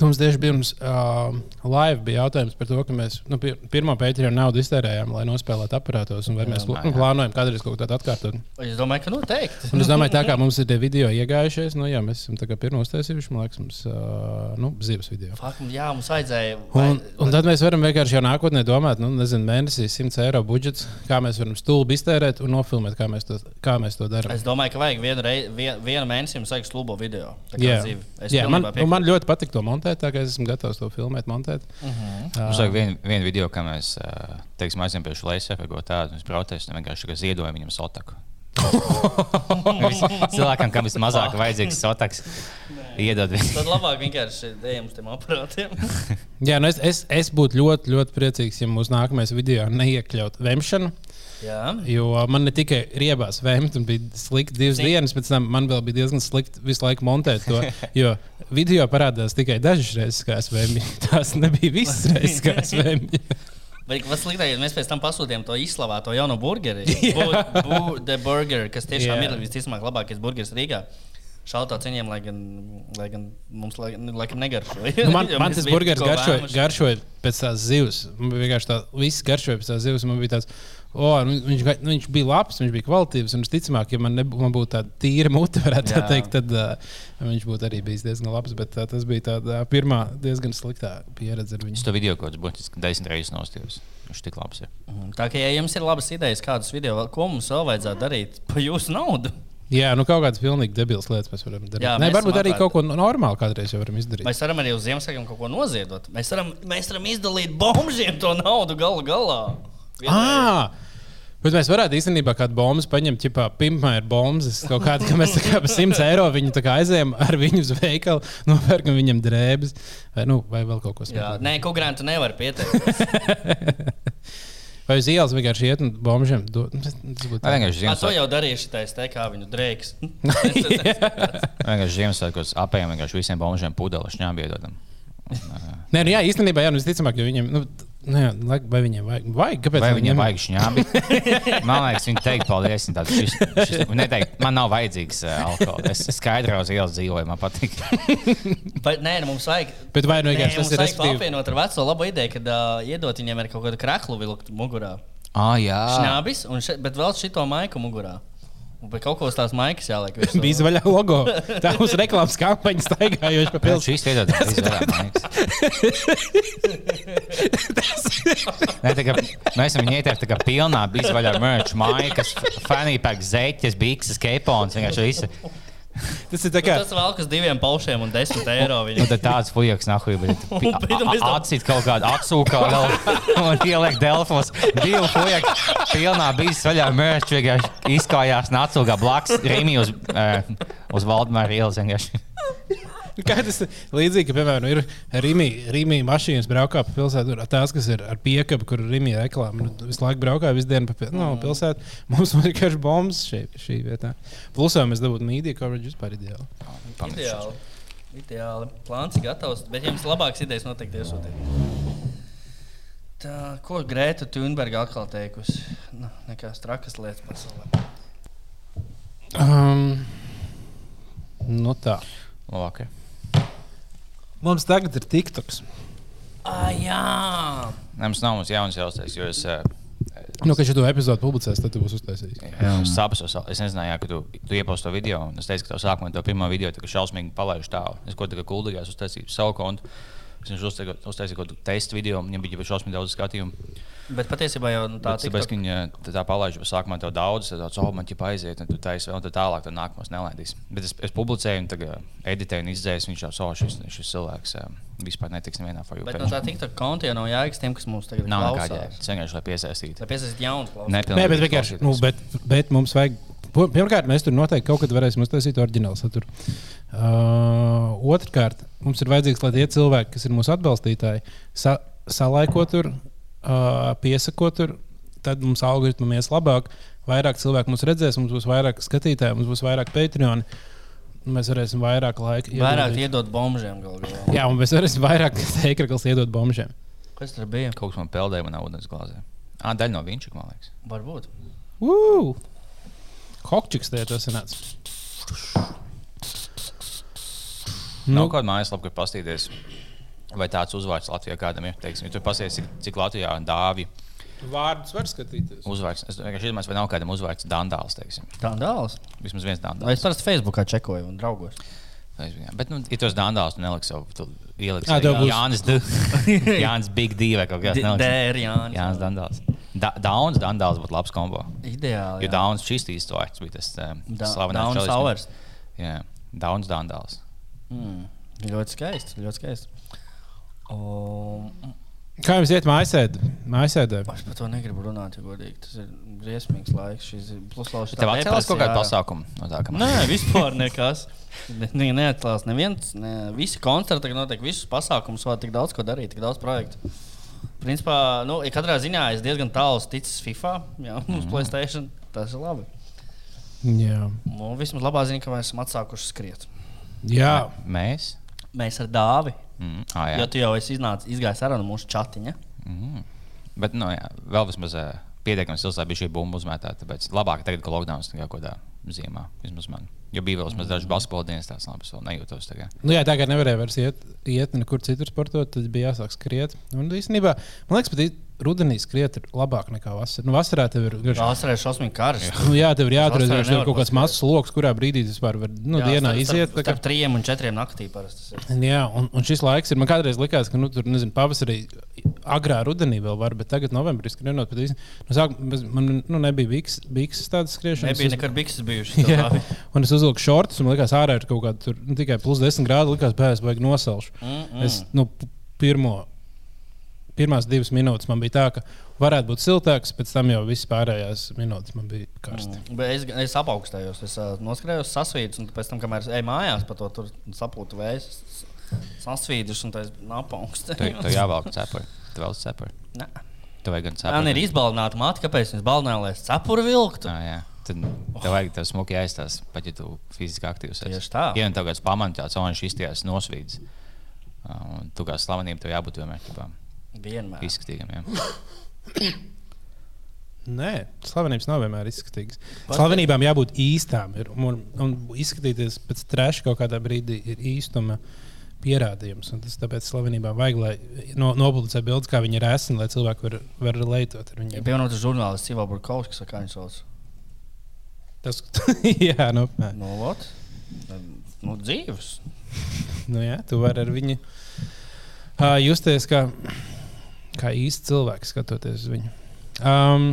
Speaker 2: Mums tieši pirms uh, live bija jautājums par to, ka mēs nu, pir pirmo pētījumu naudu iztērējām, lai nospēlētu aparātos. un Vai mēs pl
Speaker 3: jā.
Speaker 2: nu, plānojam kādreiz kaut ko tādu atkārtot?
Speaker 1: Es domāju, ka noteikti.
Speaker 2: Un es domāju, tā kā mums ir tie video iegājušies, nu, jā, mēs esam pirmo uztaisījuši, man liekas, mums uh, nu, zivs video.
Speaker 1: Fak, jā, mums vajadzēja.
Speaker 2: Un, un tad mēs varam vienkārši jau nākotnē domāt, nu, nezinu, mēnesī 100 eiro budžets, kā mēs varam stulbi iztērēt un nofilmēt, kā mēs to, kā mēs to darām.
Speaker 1: Es domāju, ka vajag vienu, rei, vien, vienu mēnesi jums vajag stulbo video.
Speaker 2: Jā,
Speaker 1: zivi. Es
Speaker 2: jā man, man ļoti patīk to montēt, tā kā es esmu gatavs to filmēt, montēt.
Speaker 3: Mums vajag vienu vien video, kā mēs teiksim, aizjām pie šīs lejas, vai ko tādu. Mēs protestējam, vienkārši ziedojam viņam sotaku. *laughs* Cilvēkam, kam vismazāk vajadzīgs sotaks, iedod viņu.
Speaker 1: Tad labāk vienkārši ejam uz tiem aparātiem. *laughs*
Speaker 2: Jā, nu es, es, es būtu ļoti, ļoti priecīgs, ja mūsu nākamais video neiekļautu vemšanu.
Speaker 1: Jā.
Speaker 2: Jo man ne tikai riebās vēmt, un bija slikti divas
Speaker 1: Zini-
Speaker 2: dienas, tam man vēl bija diezgan slikti visu laiku montēt to. *laughs* Jo video parādās tikai dažas reizes, kā es vēmu. *laughs* Tās nebija visas *laughs* reizes, kā es vēmu.
Speaker 1: Vai kas sliktākais, mēs pēc tam pasūtījām to izslavāto jauno burgeri. Bu- bu- The Burger, kas tiešām
Speaker 2: Jā.
Speaker 1: ir visticamāk labākais burgeris Rīgā. Šautā ciņiem, lai gan, lai gan mums lai, laikam negaršoja.
Speaker 2: Nu, man, man tas burgeris garšoja, garšoja pēc tās zivs. Man vienkārši tā, viss garšoja pēc tās zivs. Man bija tāds, oh, viņš, nu, viņš bija labs, viņš bija kvalitīvs. Un, visticamāk, ja man, nebū, man būtu tāda tīra mute, varētu tā teikt, tad uh, viņš būtu arī bijis diezgan labs. Bet uh, tas bija tāda uh, pirmā diezgan sliktā pieredze ar
Speaker 3: Es
Speaker 2: viņu.
Speaker 3: to video kaut kādā būtiski desmit reizes nostājos. Viņš tik labs ir.
Speaker 1: Mhm. Tā kā ja jums ir labas idejas, kādus video, ko mums vēl vajadzētu darīt par jūsu naudu,
Speaker 2: Jā, nu kaut kādas pilnīgi debilas lietas mēs varam darīt.
Speaker 1: Jā,
Speaker 2: Nē,
Speaker 1: mēs
Speaker 2: varbūt arī
Speaker 1: atvērti.
Speaker 2: kaut ko normālu kādreiz jau varam izdarīt.
Speaker 1: mēs varam arī uz Ziemassvētkiem kaut ko noziedot. Mēs varam, mēs varam izdalīt bombžiem to naudu galu galā.
Speaker 2: Ah! Bet mēs varētu īstenībā kādu bombu paņemt, ja pirmā ir bombas, kaut kāda, ka mēs tā kā par 100 eiro viņu tā aizējām ar viņu uz veikalu, *laughs* nopērkam viņam drēbes vai, nu, vai vēl kaut ko
Speaker 1: Jā,
Speaker 2: tādu.
Speaker 1: nē, kaut grāmatu nevar pieteikt. *laughs*
Speaker 2: Vai uz ielas vienkārši iet un bombžiem dot. Tas būtu
Speaker 3: Vai vienkārši
Speaker 1: Ā, To jau darīju šitais, te kā viņu drēks. *laughs*
Speaker 3: vienkārši Ziemassvētkos apējām vienkārši visiem bombžiem pudeli šņābiedodam.
Speaker 2: Nē, nu jā, īstenībā, jā, nu, visticamāk, jo viņiem, nu, t- nu, vai viņiem vajag, vajag kāpēc
Speaker 3: Vai
Speaker 2: viņi
Speaker 3: viņam
Speaker 2: ņem?
Speaker 3: vajag šņābi? *laughs* Man liekas, viņi teikt, paldies. tādi, Šis, šis, neteikt, man nav vajadzīgs alkohols. Es skaidri uz ielas dzīvoju, man patīk. *laughs*
Speaker 1: Bet, nē, nu, mums vajag.
Speaker 2: Bet vai nu
Speaker 1: Nē,
Speaker 2: vienkārši tas ir respektīvi?
Speaker 1: apvienot ar veco labu ideju, kad uh, iedot viņiem ar kaut kādu krāklu vilkt mugurā.
Speaker 3: Ah, jā.
Speaker 1: Šņābis, un še, bet vēl šito maiku mugurā. Pēc kaut kādas tās maikas jāliek.
Speaker 2: Bija izvaļā logo. Tā mums reklāmas kampaņa staigājoša pa pilsētu.
Speaker 3: šīs iedod *laughs* Nē, tā kā mēs esam viņu ieteikt, tā kā pilnā bija vaļā merch, maikas, fanīpēks, zeķes, bikses, keipons, vienkārši visi. *laughs*
Speaker 2: Tas ir tā kā.
Speaker 1: Tas vēl kas diviem paušiem un desmit *laughs* eiro.
Speaker 3: Un
Speaker 1: Viņi.
Speaker 3: tad tāds fujaks, nahuj, bet *laughs* atcīt kaut kādu atsūkā vēl un ieliek delfos. Divu fujaku pilnā bija vaļā merch, vienkārši izkājās atsūkā blakus Rīmī uz, uh, uz Valdemāra ielas vienkārši.
Speaker 2: Kā tas ir līdzīgi, ka, piemēram, ir Rīgā mašīnas braukā pa pilsētu, tur tās, kas ir ar piekabu, kur Rīgā reklāmā. Nu, visu laiku braukā, visu dienu pa pil- no, pilsētu. Mums ir vienkārši bombas šī, šī vietā. Plusā mēs dabūtu mīdiju coverage vispār ideāli.
Speaker 1: Ideāli. Ideāli. Plāns ir gatavs, bet jums labākas idejas noteikti iesūtīt. Tā, ko Grēta Thunberga atkal teikusi? Nu, nekās trakas lietas pasaulē.
Speaker 2: Um, nu tā.
Speaker 3: Labāk.
Speaker 2: Mums tagad ir TikToks.
Speaker 1: Ah, jā!
Speaker 3: Nē, mums nav mums jauns jautājums, jo es. Uh,
Speaker 2: Nu, kad šo epizodu publicēs, tad tu būsi uztaisījis.
Speaker 3: Es saprotu, es nezināju, ka tu, tu ieposti to video. un Es teicu, ka tev sākumā to pirmo video tā šausmīgi palaidu tālu. Es kaut kā kuldīgās uztaisīju savu kontu. Viņš uztaisīju kaut kādu testu video, un viņam bija jau šausmīgi daudz skatījumu.
Speaker 1: Bet patiesībā jau nu, tā
Speaker 3: Tā tāpēc, ka viņa tā, palaiž, sākumā tev daudz, tad tāds, oh, man ķipa aiziet, un tu taisi vēl, un tad tālāk, tad nākamos nelaidīs. Bet es, es publicēju, un tagad editēju, un izdzēsu, viņš jau so, šis, šis cilvēks um, vispār netiks nevienā for you.
Speaker 1: Bet no tā TikTok konta jau nav jēgas tiem, kas mums tagad
Speaker 3: Nav nekāda
Speaker 1: klausās.
Speaker 3: jēga. Vienkārši, lai piesaistītu.
Speaker 1: Lai piesaistītu jaunu klausītāju.
Speaker 2: Nē, bet, vienkārši, nu, bet, bet mums vajag. Pirmkārt, mēs tur noteikti kaut kad varēsim uztaisīt oriģinālu saturu. Uh, Otrkārt, mums ir vajadzīgs, lai tie cilvēki, kas ir mūsu atbalstītāji, sa salaiko tur, uh, piesako tur, tad mums algoritmam ies labāk. Vairāk cilvēku mums redzēs, mums būs vairāk skatītāju, mums būs vairāk Patreon. Mēs varēsim vairāk laika
Speaker 1: Vairāk iedot bombžiem galu galā.
Speaker 2: Jā, un mēs varēsim vairāk *laughs* teikrakls iedot bombžiem.
Speaker 1: Kas tur bija?
Speaker 3: Kaut kas man peldēja manā ūdens glāzē. Ah, daļa no viņš, man liekas.
Speaker 1: Varbūt.
Speaker 2: Ugh! Hokčiks tie tas nāca.
Speaker 3: Nu,
Speaker 2: Nu,
Speaker 3: Nav kāda mājaslapa, kur paskatīties, vai tāds uzvārds Latvijā kādam ir. Teiksim, ja tur paskaties, cik, cik Latvijā dāvi
Speaker 2: Vārdus var skatīties.
Speaker 3: uzvārds. Es vienkārši iedomājos, vai nav kādam uzvārds Dandāls. Teiksim.
Speaker 1: Tā dāls.
Speaker 3: Vismaz viens
Speaker 1: Vai
Speaker 3: Dandāls.
Speaker 1: es parasti Facebookā čekoju un draugos?
Speaker 3: Aizvien. Bet, nu, ja tu esi Dandāls, tu neliksi savu, tu ieliksi
Speaker 2: Ā, tev būs-
Speaker 3: Jānis, D. *laughs* Jānis Big D vai kaut kāds
Speaker 1: D,
Speaker 3: neliksi.
Speaker 1: Jānis.
Speaker 3: Jānis Dandāls. Da, Dauns Dandāls būtu labs kombo.
Speaker 1: Ideāli.
Speaker 3: Jo Dauns šis īsts vārds bija tas um,
Speaker 1: Da-
Speaker 3: slavenais čalis,
Speaker 1: Sauers.
Speaker 3: Jā, Dauns Dandāls.
Speaker 1: Mm. Ļoti skaisti. Ļoti skaisti. O,
Speaker 2: Kā jums iet mājasēdē? Mājasēdē.
Speaker 1: es par to negribu runāt, ja godīgi. Tas ir briesmīgs laiks. Šis ir pluslauks.
Speaker 3: Tev atcēlās kaut kāda pasākuma no tā, ka man
Speaker 1: Nē, vispār nekas. Ne, ne, neatklās neviens. Ne, visi koncerti tagad notiek, visus pasākumus, vēl tik daudz ko darīt, tik daudz projektu. principā, nu, ja katrā ziņā es diezgan tālu ticis FIFA, jā,
Speaker 3: Mhm.
Speaker 1: uz Playstation. Tas ir labi.
Speaker 2: Jā.
Speaker 1: Nu, vismaz labā ziņa, ka mēs esam atsākuši skriet.
Speaker 2: Jā.
Speaker 3: Mēs?
Speaker 1: Mēs ar dāvi.
Speaker 3: Mm. Ah, jā.
Speaker 1: Jo tu jau esi iznācis, izgājis ārā no mūsu chatiņa.
Speaker 3: Mm. Bet, nu, jā, vēl vismaz uh, pietiekami silts, lai bija šī bumba uzmētā. Tāpēc labāk tagad, ka lockdown ir kaut kādā ziemā. Vismaz man. Jo bija vēl vismaz dažas basketbola dienas, tās labi, es vēl nejūtos tagad.
Speaker 2: Nu, jā, tā kā nevarēja vairs iet, iet nekur citur sportot, tad bija jāsāk skriet. Un īstenībā, man liekas, pat rudenī skriet ir labāk nekā vasarā. Nu, vasarā tev ir garš.
Speaker 1: Vasarā ir šausmīgi karsts. *laughs*
Speaker 2: Nu, jā, tev ir jāatrod
Speaker 1: Vasarā
Speaker 2: tev ir
Speaker 1: nevar
Speaker 2: kaut kāds mazs lokus, kurā brīdī tas var nu,
Speaker 1: Jā,
Speaker 2: dienā
Speaker 1: starp-
Speaker 2: iziet.
Speaker 1: Starp, starp trijiem un četriem naktī parasti.
Speaker 2: Jā, un, un šis laiks ir. Man kādreiz likās, ka nu, tur nezinu, pavasarī, agrā rudenī vēl var, bet tagad novembrī skrienot. pat īsti- sākuma bez- man nu, nebija bikses, bikses tādas skriešanas.
Speaker 1: Nebija nekad bikses bijušas. *laughs*
Speaker 2: Jā, un es uzvilku šortus, un man liekas, ārā ir kaut kāda tur, nu, tikai plus 10 grādi. Likās, es baigi nosalšu.
Speaker 1: Mm, mm.
Speaker 2: Es, nu, pirmo, pirmās divas minūtes man bija tā, ka varētu būt siltāks, pēc tam jau viss pārējās minūtes man bija karsts.
Speaker 1: Mm. Bet Es, es apaugstējos, es uh, noskrējos sasvīdus, un pēc tam, kamēr es eju mājās, pa to tur sapūtu vējus, sasvīdus, un tas
Speaker 3: Tev
Speaker 1: apaugstējos.
Speaker 3: tev jāvelk cepuri. Tu vēl cepuri. Tev vajag gan cepuri.
Speaker 1: Man ir izbalnāta māte, kāpēc viņas balnāja, lai es cepuru vilktu.
Speaker 3: Ah, jā. Tad tev vajag tas smuki aizstās, pat ja tu fiziski aktīvs esi.
Speaker 1: Tieši tā.
Speaker 3: Ja nu tev kāds tāds, un viņš izties nosvīdis, un tu kā slavenība tev jābūt vienmēr tādam
Speaker 1: Vienmēr.
Speaker 3: izskatīgam. Jā. *coughs*
Speaker 2: Nē, slavenības nav vienmēr izskatīgas. Slavenībām jābūt īstām. Ir, un, un izskatīties pēc trešā kaut kādā brīdī ir īstuma pierādījums. Un tas tāpēc slavenībām vajag, lai no, nopublicē bildes, kā viņi ir esni, lai cilvēki var, var leitot ar viņiem.
Speaker 1: Piemēram, tas žurnālists Ivo Burkovskis, kā viņš sauc.
Speaker 2: Tas, *laughs* jā, nu, nē.
Speaker 1: Nu, ot. Nu, dzīves.
Speaker 2: nu, jā, tu vari ar viņu uh, justies kā, kā īsts cilvēks, skatoties uz viņu. Um,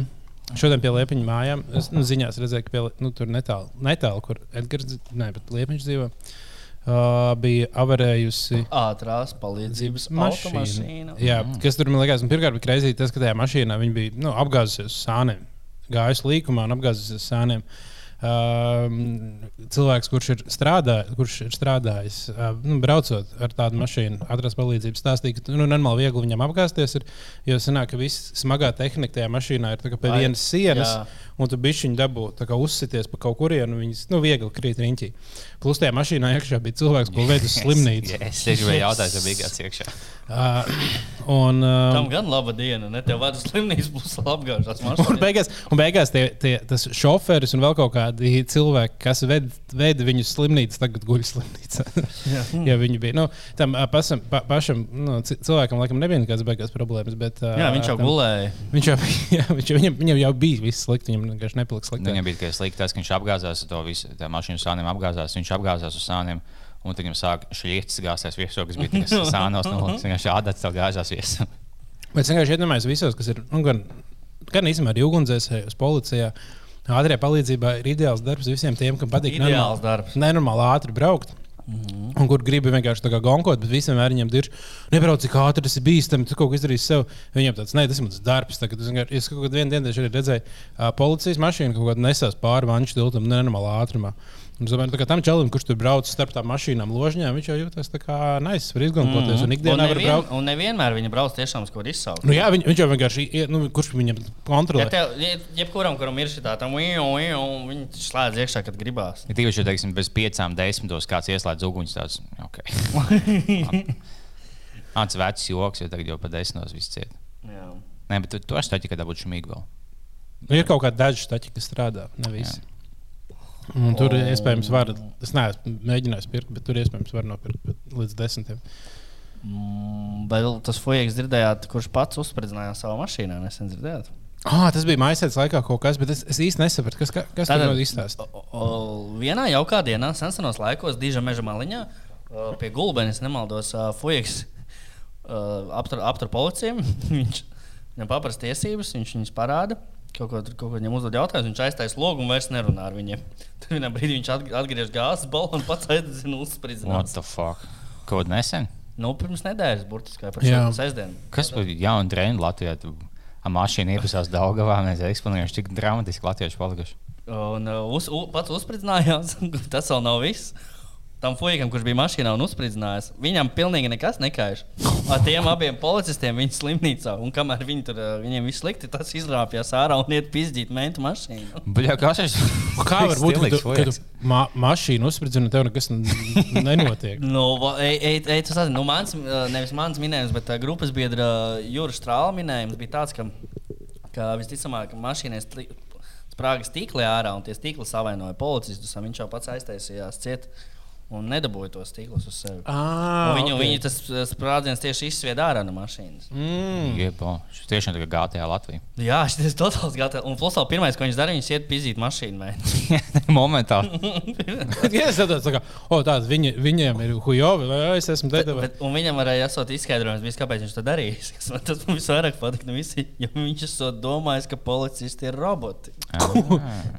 Speaker 2: šodien pie Liepiņa mājām, es nu, ziņās redzēju, ka pie, nu, tur netālu, netālu, kur Edgars, ne, bet Liepiņš dzīvo, uh, bija avarējusi.
Speaker 1: Ātrās palīdzības automašīna.
Speaker 2: Jā, kas tur man liekas, nu, pirmkārt bija kreizīgi tas, ka tajā mašīnā viņi bija nu, apgāzusies uz sāniem. Gājusi līkumā un apgāzusies uz sāniem. Um, cilvēks, kurš ir, strādā, kurš ir strādājis, uh, nu, braucot ar tādu mašīnu, atrast palīdzību, stāstīja, ka nu, normāli viegli viņam apgāzties. Ir, jo sanāk, ka viss smagā tehnika tajā mašīnā ir kā pie vienas sienas,
Speaker 1: jā.
Speaker 2: un tu bišķiņi dabū kā uzsities pa kaut kurienu, viņas nu, viegli krīt riņķī. Plus tajā mašīnā iekšā bija cilvēks, ko veids uz *laughs* slimnīcu.
Speaker 3: Es gribēju jautāt, vai bija kāds iekšā.
Speaker 2: Uh, un, uh,
Speaker 1: Tam gan laba diena. Ne tev vajag uz slimnīcu, būs apgājušās
Speaker 2: Un
Speaker 1: mašīnas.
Speaker 2: beigās, un beigās tie, tie, tas šoferis un vēl kaut kādi cilvēki, kas ved, ved viņu uz slimnīcu, tagad guļ slimnīcā. *laughs* ja viņi bija. Nu, tam pasam, pa, pašam nu, ci- cilvēkam laikam nebija nekādas beigas problēmas. Bet,
Speaker 1: Jā, viņš jau
Speaker 2: tam-
Speaker 1: gulēja.
Speaker 2: Viņš jau, *laughs* jā, viņš, viņam, viņam jau bija viss slikti. Viņam vienkārši nepalika slikti.
Speaker 3: Viņam bija tikai slikti tas, ka viņš apgāzās ar to visu, tā mašīnu sāniem apgāzās. Viņš apgāzās uz sāniem. Un tad viņam sāk šķiet, gāzties virsū, kas bija tikai *laughs* sānos. Viņš vienkārši ādats tev gāzās virsū.
Speaker 2: Bet es vienkārši iedomājos visos, kas ir nu, gan, gan īstenībā arī ugunsdzēsējos, policijā. Ātrajā palīdzībā ir ideāls darbs visiem tiem, kam patīk
Speaker 1: Ideāls darbs.
Speaker 2: nenormāli ātri braukt. Un kur gribi vienkārši tā kā gonkot, bet visiem viņam ir nebrauc tik ātri, tas ir bīstami. Tu kaut ko izdarīsi sev. Viņam tāds, ne, tas ir mans darbs. Tagad es kaut kādā dienā redzēju, uh, policijas mašīnu kaut kādā nesās pāri vanšu tiltam nenormālā ātrumā. Un es domāju, nu, tā kā tam čalim, kurš tur brauc starp tām mašīnām, ložņām, viņš jau jūtas tā kā nais, var izgonkoties. Un ikdienā var
Speaker 1: nevien,
Speaker 2: braukt.
Speaker 1: un nevienmēr viņa brauc tiešām uz kaut ko izsaukt.
Speaker 2: Nu, jā, viņ, viņš jau vienkārši, ie- nu, kurš viņam kontrolē.
Speaker 1: Ja tev, je- jebkuram, kuram ir šī tā, tam viņi slēdz iekšā, kad gribās.
Speaker 3: Ja tīpaši, ja teiksim, bez piecām desmitos kāds ieslēdz uguns, tāds - ok. *laughs* Tāds vecs joks, jo tagad jau pa desmitos viss ciet.
Speaker 1: Jā.
Speaker 3: Nē, bet tu, tu esi taķi, kad būtu šmīgi vēl.
Speaker 2: Nu, ir kaut kādi daži staķi, kas strādā. Ne visi. Un tur
Speaker 1: O.
Speaker 2: iespējams var, es neesmu mēģinājis pirkt, bet tur iespējams var nopirkt līdz desmitiem.
Speaker 1: Mm, Vēl tas fujaks dzirdējāt, kurš pats uzspridzinājās savā mašīnā. Nesen dzirdējāt.
Speaker 2: Ah, tas bija maisēts laikā kaut kas, bet es, es īsti nesapratu, kas, ka- kas
Speaker 1: o- o- Vienā jaukā dienā, senos laikos, Dīža meža maliņā, pie gulbenes, nemaldos, fujaks aptur, aptur policiju. *laughs* Viņš viņam paprasta tiesības, viņš viņus parāda. Kaut ko, tur- kaut ko viņam uzdod jautājumus, viņš aiztaisa logu un vairs nerunā ar viņiem. *laughs* Tad vienā brīdī viņš atg- atgriež gāzes balvu un pats aizdzina
Speaker 3: What
Speaker 1: uzspridzināt.
Speaker 3: the fuck? Kaut nesen?
Speaker 1: Nu, pirms nedēļas, burtiski, par šo sestdienu.
Speaker 3: Kas par jaunu treniņu Latvijā? Tu ar mašīnu iepazās Daugavā, mēs eksponējuši, cik dramatiski latvieši palikuši.
Speaker 1: Un uh, uz, u, pats uzspridzinājās, *laughs* tas vēl nav viss. Tam fuigam, kurš bija mašīnā un uzspridzinājis, viņam pilnīgi nekas nekaiš. Ar tiem abiem policistiem viņa slimnīcā. Un kamēr viņi tur, eh, viņiem viss slikti, tas izrāpjas ārā un iet pizdīt mentu mašīnu.
Speaker 3: Bļā, kas ir?
Speaker 2: Kā var būt, ka tu, ka tu ma mašīnu uzspridzini un tev nekas nenotiek?
Speaker 1: Nu, ej, ej, ej, tu sazini, nu, mans, eh, nevis mans minējums, bet uh, grupas biedra Jūras Strāla minējums bija tāds, ka, ka visticamāk, ka mašīnai sprāga stīkli ārā un tie stīkli savainoja policistus. un Viņš jau pats aiztaisījās ciet un nedabūja tos stīklus uz sevi.
Speaker 2: Ah,
Speaker 1: viņu,
Speaker 2: ok.
Speaker 1: okay. viņu tas eh, sprādziens tieši izsvieda ārā no mašīnas.
Speaker 2: Mm.
Speaker 3: Jepo, šis tiešām kā GTA Latvija.
Speaker 1: Jā, *laughs* šis ir totāls gatavs. Un plus, vēl pirmais, ko viņš dara, viņš iet pizīt mašīnu. *laughs* *laughs*
Speaker 2: Jā, es saprotu, tā kā, o, tāds viņi, viņiem ir hujovi, vai es esmu.
Speaker 1: Bet, un viņam varēja esot izskaidrojums, visu, kāpēc viņš to darījis. Kas man tas visvairāk patīk. Nu, visi, jo viņš esot domājis, ka policisti ir roboti.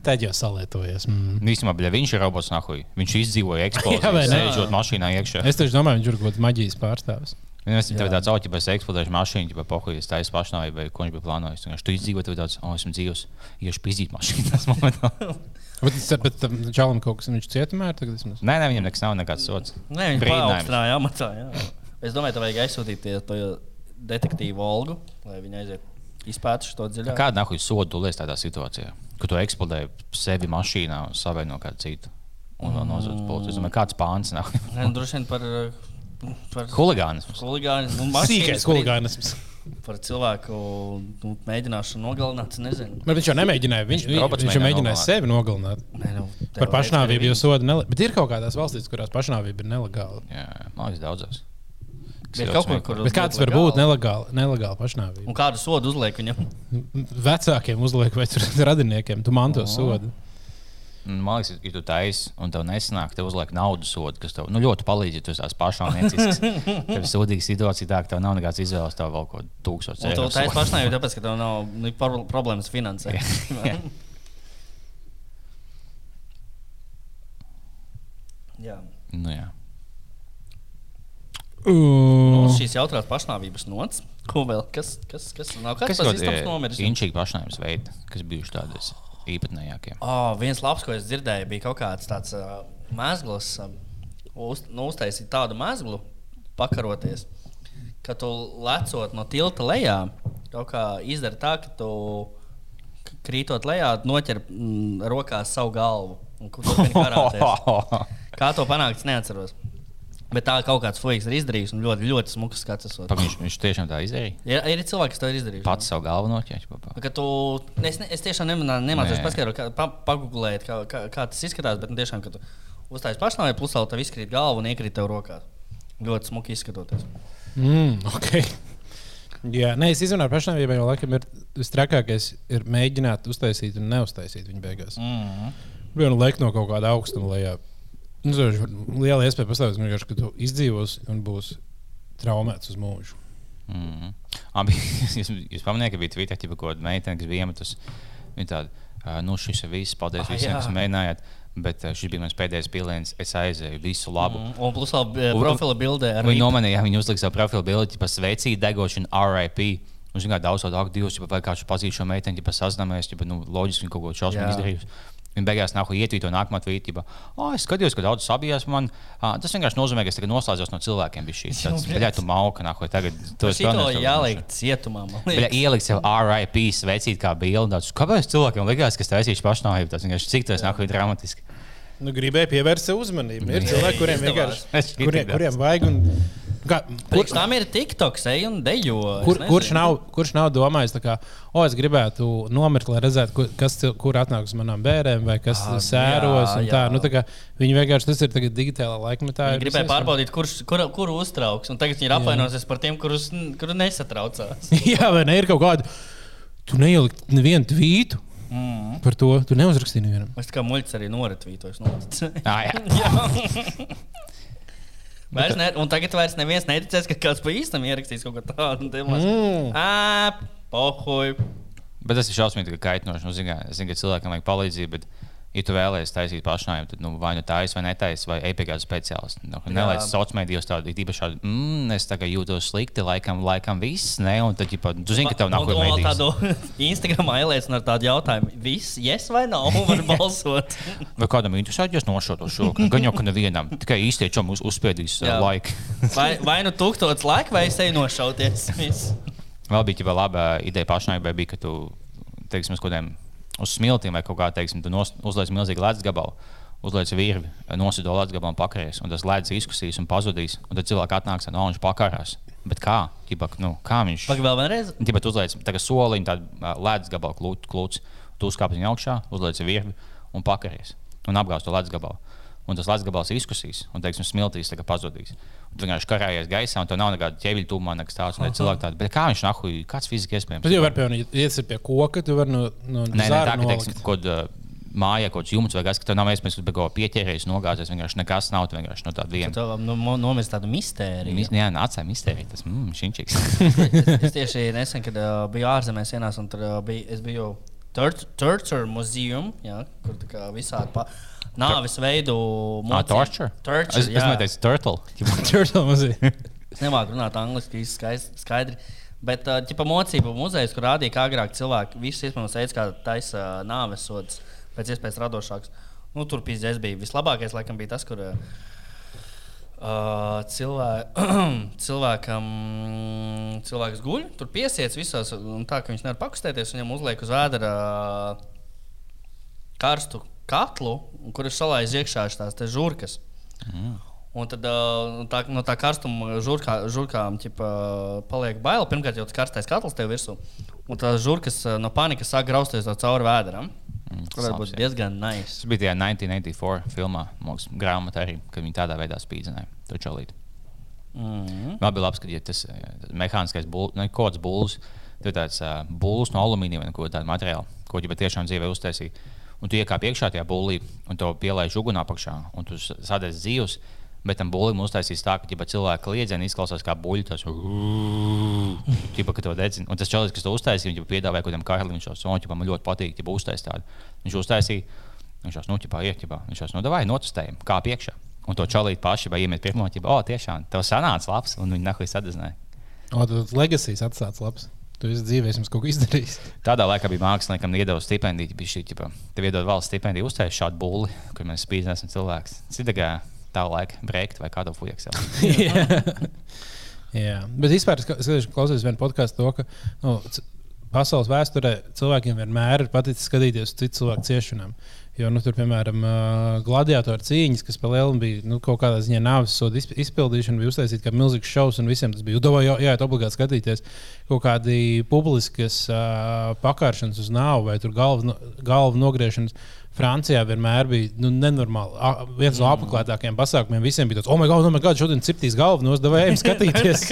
Speaker 2: Tad jau salietojies. Mm.
Speaker 3: Īstenībā, bļā, viņš ir robots nahuj. Viņš izdzīvoja
Speaker 2: Jā, vai ne?
Speaker 3: sēžot mašīnā iekšā.
Speaker 2: Es tieši domāju, viņš ir kaut kāds maģijas pārstāvis.
Speaker 3: Viņam ir tāds auto, kas eksplodējuši mašīnu, ja pohuļas taisa pašnāvība, vai ko viņš bija plānojis. Viņš tu izdzīvo, tev tāds, o, esmu dzīvs, iešu pizdīt mašīnu. Tas momentāli. *laughs*
Speaker 2: Bet, tas- bet tam čalam kaut kas, viņš cietumā ir tagad. vismaz?
Speaker 3: Nē, nē, viņam nekas nav nekāds sots.
Speaker 1: Nē, viņš paaugstināja amatā. Jā. Es domāju, tev vajag aizsūtīt to detektīvu Olgu, lai viņa aiziet izpēta šo dziļāk.
Speaker 3: Kāda nahuj sodu tu liec tādā situācijā, ka tu eksplodē sevi mašīnā un savieno kādu citu? Un vēl nozudz policiju. Es domāju, kāds pāns nav. *laughs*
Speaker 1: Nē, nu, droši vien par, par
Speaker 3: Huligāns.
Speaker 1: huligānu. Nu,
Speaker 2: Sīkais
Speaker 1: mašīnas
Speaker 2: huligānisms.
Speaker 1: Par cilvēku nu, mēģināšanu nogalināt, nezinu.
Speaker 2: Bet viņš jau nemēģināja. Viņš,
Speaker 3: Viņš robots
Speaker 2: viņš jau
Speaker 3: mēģināja nogalināt.
Speaker 2: sevi nogalināt.
Speaker 1: Nē, nu,
Speaker 2: Par pašnāvību jau sodu nelegāli. Bet ir kaut kādās valstīs, kurās pašnāvība ir nelegāla.
Speaker 3: Jā, man liekas, daudzos.
Speaker 1: Bet kaut kur, kur
Speaker 2: Bet kāds var būt nelegāli, nelegāli pašnāvība?
Speaker 1: Un kādu sodu uzliek viņam?
Speaker 2: Vecākiem uzliek vai tur *laughs* radiniekiem, tu manto sodu.
Speaker 3: Man liekas, ja tu taisi un tev nesanāk, tev uzliek naudas sodu, kas tev nu, ļoti palīdz, ja tu esi tās pašnāvniecisks. *laughs* Tev ir sūdīga situācija, tā, ka tev nav nekāds izvēles, tev vēl kaut ko tūkstoši
Speaker 1: Un
Speaker 3: eiro
Speaker 1: tu taisīsi pašnāvību, tāpēc, ka tev nav *laughs* nu, problēmas finansēt. *laughs*
Speaker 3: Jā. Nu, jā.
Speaker 1: Nu,
Speaker 2: Uh,
Speaker 1: šīs jautrās pašnāvības nots. Ko vēl? Kas, kas, kas nav kāds
Speaker 3: Kas ir
Speaker 1: pazīstams nomiris?
Speaker 3: inčīgi pašnāvības veidi, kas bijuši tādi īpatnējākie?
Speaker 1: Oh, viens labs, ko es dzirdēju, bija kaut kāds tāds uh, mēsls. Uh, uz, nu, uztaisīt tādu mēslu, pakaroties, ka tu lecot no tilta lejā, kaut kā izdara tā, ka tu krītot lejā, noķer mm, rokās savu galvu. un. *laughs* Kā to panākt, es neatceros. Bet tā kaut kāds fuiks ir izdarījis un ļoti, ļoti smuks skats. esot.
Speaker 3: Viņš, viņš tiešām tā izdarīja.
Speaker 1: Ir, ir cilvēki, kas to ir izdarījuši.
Speaker 3: Pats savu galvu noķēra.
Speaker 1: Ka tu, es, ne, es tiešām nemācos paskaidrot, kā, pa, pagūglēt, kā, kā, kā tas izskatās. Bet nu, tiešām, ka tu uzstājies pašnāvē, plus vēl tev izkrīt galva un iekrīt tev rokās. Ļoti smuki izskatoties.
Speaker 2: mm, okay. Jā, nē, es izrunāju par pašnāvību, jo laikam ir vistrakākais ir mēģināt uztaisīt un neuztaisīt viņu beigās.
Speaker 1: Mm.
Speaker 2: Vienu laiku no kaut kāda augstuma lejā. Nu, tas ir liela iespēja pastāvēt, ka tu izdzīvosi un būsi traumēts uz mūžu.
Speaker 3: Mm. Abi, *laughs* jūs, jūs pamanījāt, ka bija Twitter ķipa kaut kāda meitene, kas bija iemetus. Viņa tāda, "Ā, nu šis ir viss, paldies
Speaker 1: Ah,
Speaker 3: visiem,
Speaker 1: jā.
Speaker 3: kas mēģinājāt. Bet ā, šis bija mans pēdējais piliens. Es aizēju visu labu. Mm.
Speaker 1: Un plus eh,
Speaker 3: Un-
Speaker 1: profila bildē
Speaker 3: Viņa nomanīja, viņa uzlika savu profilu bildi par sveicīgu degošanu, RIP. Un, zināmā mērā, daudz cilvēku, divus, ja vai kāds pazīst šo meiteni, ja sazināmies, ja nu, loģiski kaut ko šausmīgi
Speaker 1: Jā.
Speaker 3: izdarījusi. Viņa beigās nāk ietvīt to nākamā tvītī. Oh, es skatījos, ka daudz sabijās man. Ah, tas vienkārši nozīmē, ka es tagad noslēdzos no cilvēkiem. bija
Speaker 1: Jā,
Speaker 3: Bļā, tu mauka, nāk, tagad pelnījis savu
Speaker 1: jāliek cietumā.
Speaker 3: ielikt sev RIP, sveicīt kā bildi. Kāpēc cilvēkiem likās, ka tas taisīšu pašnāvību? Tas vienkārši cik tas nāk dramatiski.
Speaker 2: Nu, gribēju pievērst uzmanību. Ir
Speaker 1: Jā,
Speaker 2: cilvēki, kuriem vienkārši kuriem, kuriem vajag. Un, kā, kur,
Speaker 1: tam ir TikToks, ej un dejo.
Speaker 2: kur, kurš, nav, kurš nav domājis, kā, o, es gribētu nomirt, lai redzētu, kur, kas, kur atnāk uz manām bērniem, vai kas
Speaker 1: Ah,
Speaker 2: sēros.
Speaker 1: jā,
Speaker 2: Tā,
Speaker 1: jā.
Speaker 2: nu, tā kā, viņi vienkārši tas ir digitālā laikmetā.
Speaker 1: Viņi gribēja pārbaudīt, kurš, kur, kuru uztrauks. Un tagad viņi ir apvainojušies par tiem, kurus kuru nesatraucās. *laughs*
Speaker 2: Jā, vai ne? Ir kaut kāda. Tu neieliki nevienu tvītu
Speaker 1: Mm.
Speaker 2: par to. Tu neuzrakstīji nevienam.
Speaker 1: Es kā muļķis arī noretvītoju.
Speaker 3: Ah, *laughs* jā. *laughs*
Speaker 1: Vairs ne, un tagad vairs neviens neticēs, ka kāds pa īstam ierakstīs kaut ko tādu.
Speaker 2: Mm.
Speaker 1: Ā, pohuj.
Speaker 3: Bet tas ir šausmīgi ka kaitinoši. Nu, zinu, ka cilvēkam vajag palīdzību, bet Ja tu vēlēsies taisīt pašnāvību, tad nu, vai nu taisīs, vai netaisīs, vai ej pie kāda speciālista. Nu, Nelaiž sociālajos mēdījos tādu īpaši, tādu, mm, es tagad jūtos slikti, laikam, laikam viss, ne? Un tad, ja tu zini, ka tev nav ko
Speaker 1: Un- un
Speaker 3: mēdīt.
Speaker 1: tādu *laughs* Instagramā ieliecina ar tādu jautājumu, viss, yes vai nav, var balsot. *laughs*
Speaker 3: Vai kādam interesēties no šo to šo? Gan jau, ka nevienam, tikai īstie čom uz, uzspiedīs uh, laiku. *laughs*
Speaker 1: Vai, vai nu tūkstots laika, vai es eju nošauties. Viss.
Speaker 3: Vēl bija jau laba ideja pašnāvībai, bija, ka tu, teiksim, uz kādiem uz smiltīm vai kaut kā, teiksim, uzliec milzīgu ledus gabalu. Uzliec virvi, nosido ledus gabalu un pakaries, un tas ledus izkusīs un pazudīs. Un tad cilvēks atnāks no viņš pakarās. Bet kā? Ķipa, nu, kā viņš?
Speaker 1: Pagaid vēl vienreiz.
Speaker 3: Tāpēc uzliec tagad soliņu, tādu ledus gabalu klūč, klūč, tu uzkāp viņa augšā, uzliec virvi un pakaries. Un apgāz to ledus gabalu. Un tas ledus gabals izkusīs, un, teiksim, smiltīs pazudīs. Un Tu vienkārši karājies gaisā, un tev nav nekāda ķēviļa tūmā, nekas tāds. Un tad cilvēki tādi, bet kā viņš nahuj, kāds fiziski iespējams?
Speaker 2: Bet jau var piemēram, iet pie koka, tu vari no, no
Speaker 3: Nē, nē, tā kā teiksim, kaut kāda mājā, kaut kāds jumts vai kas, ka tev nav iespējams kaut ko pieķerties, nogāzties. Vienkārši nekas nav, tu vienkārši no tāda viena.
Speaker 1: Tu nu, nomest tādu mistēriju.
Speaker 3: Mis- Jā, nācām iztērēt, tas mm, šinčiks.
Speaker 1: es tieši nesen, kad uh, biju ārzemēs, ienācu un tur uh, bija, es biju Tur- Torture Museum, jā, kur tā kā visādi pa, nāves veidu
Speaker 3: Ah? Torture, Es, es neteicu turtle. *laughs*
Speaker 2: Turtle mazliet.
Speaker 1: Es nemāku runāt angliski, īsti skaidri. Bet, ja mocību muzejs, kur rādīja, kā agrāk cilvēki visus iespējamos veids, kā taisa nāves sods, pēc iespējas radošāks. Nu, tur pīzdēs bija vislabākais, laikam, bija tas, kur uh, cilvē, *clears throat* cilvēkam cilvēks guļ, tur piesiets visos, un tā, ka viņš nevar pakustēties, viņam uzliek uz ēdera uh, karstu katlu, kur ir salaiz iekšā tās te žurkas. Un tad uh, tā, no tā karstuma žurkā, žurkām ķipa, paliek bail. Pirmkārt, jau tas karstais katls tev virsū. Un tā žurkas uh, no panikas sāk grausties cauri vēderam.
Speaker 3: Mm,
Speaker 1: Tas
Speaker 3: slabs,
Speaker 1: būt diezgan nice.
Speaker 3: Tas bija tajā 1984 filmā, mūks, grāmatā arī, kad viņi tādā veidā spīdzināja to čalīti.
Speaker 1: Mm.
Speaker 3: Man bija labi, ka ja tas tas mehāniskais būls, ne kaut kāds būls, tur tāds uh, būls no alumīnija vai ko tādu materiālu, ko viņi patiešām dzīvē uztaisīja. Un tu iekāp iekšā tajā būlī, un to pielaiž ugunā apakšā, un tu sadies dzīves. Bet tam būlim uztaisīs tā, ka ja cilvēka kliedzieni izklausās kā buļbuļs. Ir *laughs* ka to dedzina. Un tas čalis, kas to uztaisīja, viņš piedāvāja kaut kādam karlim, viņš to sonu, man ļoti patīk, ja uztaisīs tādu. Viņš uztaisīja, viņš jau nuķipā iekļā. Viņš jau no davai notestējam, kā piekšā. Un to čalīt paši vai pirmo ķipu. O, tiešām, tev sanāca labs, un viņi nahuj sadedzināja.
Speaker 2: O, tas legacies atstāts labs. Tu esi dzīvē, esmu kaut ko izdarījis. *laughs*
Speaker 3: Tādā laikā bija māksliniekam, iedod stipendiju, bija šī tipa. Tev iedod valsts stipendiju, uztaisīt šādu būli, kur mēs spīdzināsim cilvēks. Citā tā laika brēkt vai kādu fujaks. *laughs*
Speaker 2: Jā, bet vispār es klausos vienu podkāstu, to, ka nu, pasaules vēsturē cilvēkiem vienmēr ir paticis skatīties uz citu cilvēku ciešanām. Jo, nu, tur, piemēram, gladiatoru cīņas, kas palielinājumi bija nu, kaut kādā ziņā nāves izp- izpildīšana, bija uztaisīta kā milzīgs šovs, un visiem tas bija. Jā, jāiet obligāti skatīties kaut kādi publiskas uh, pakāršanas uz nāvu vai galvu, galvu nogriešanas. Francijā vienmēr bija nu, nenormāli. A, viens no apmeklētākajiem pasākumiem visiem bija tāds, oh, my God, oh, my God šodien ciptīs galvu, no ejam *laughs* skatīties.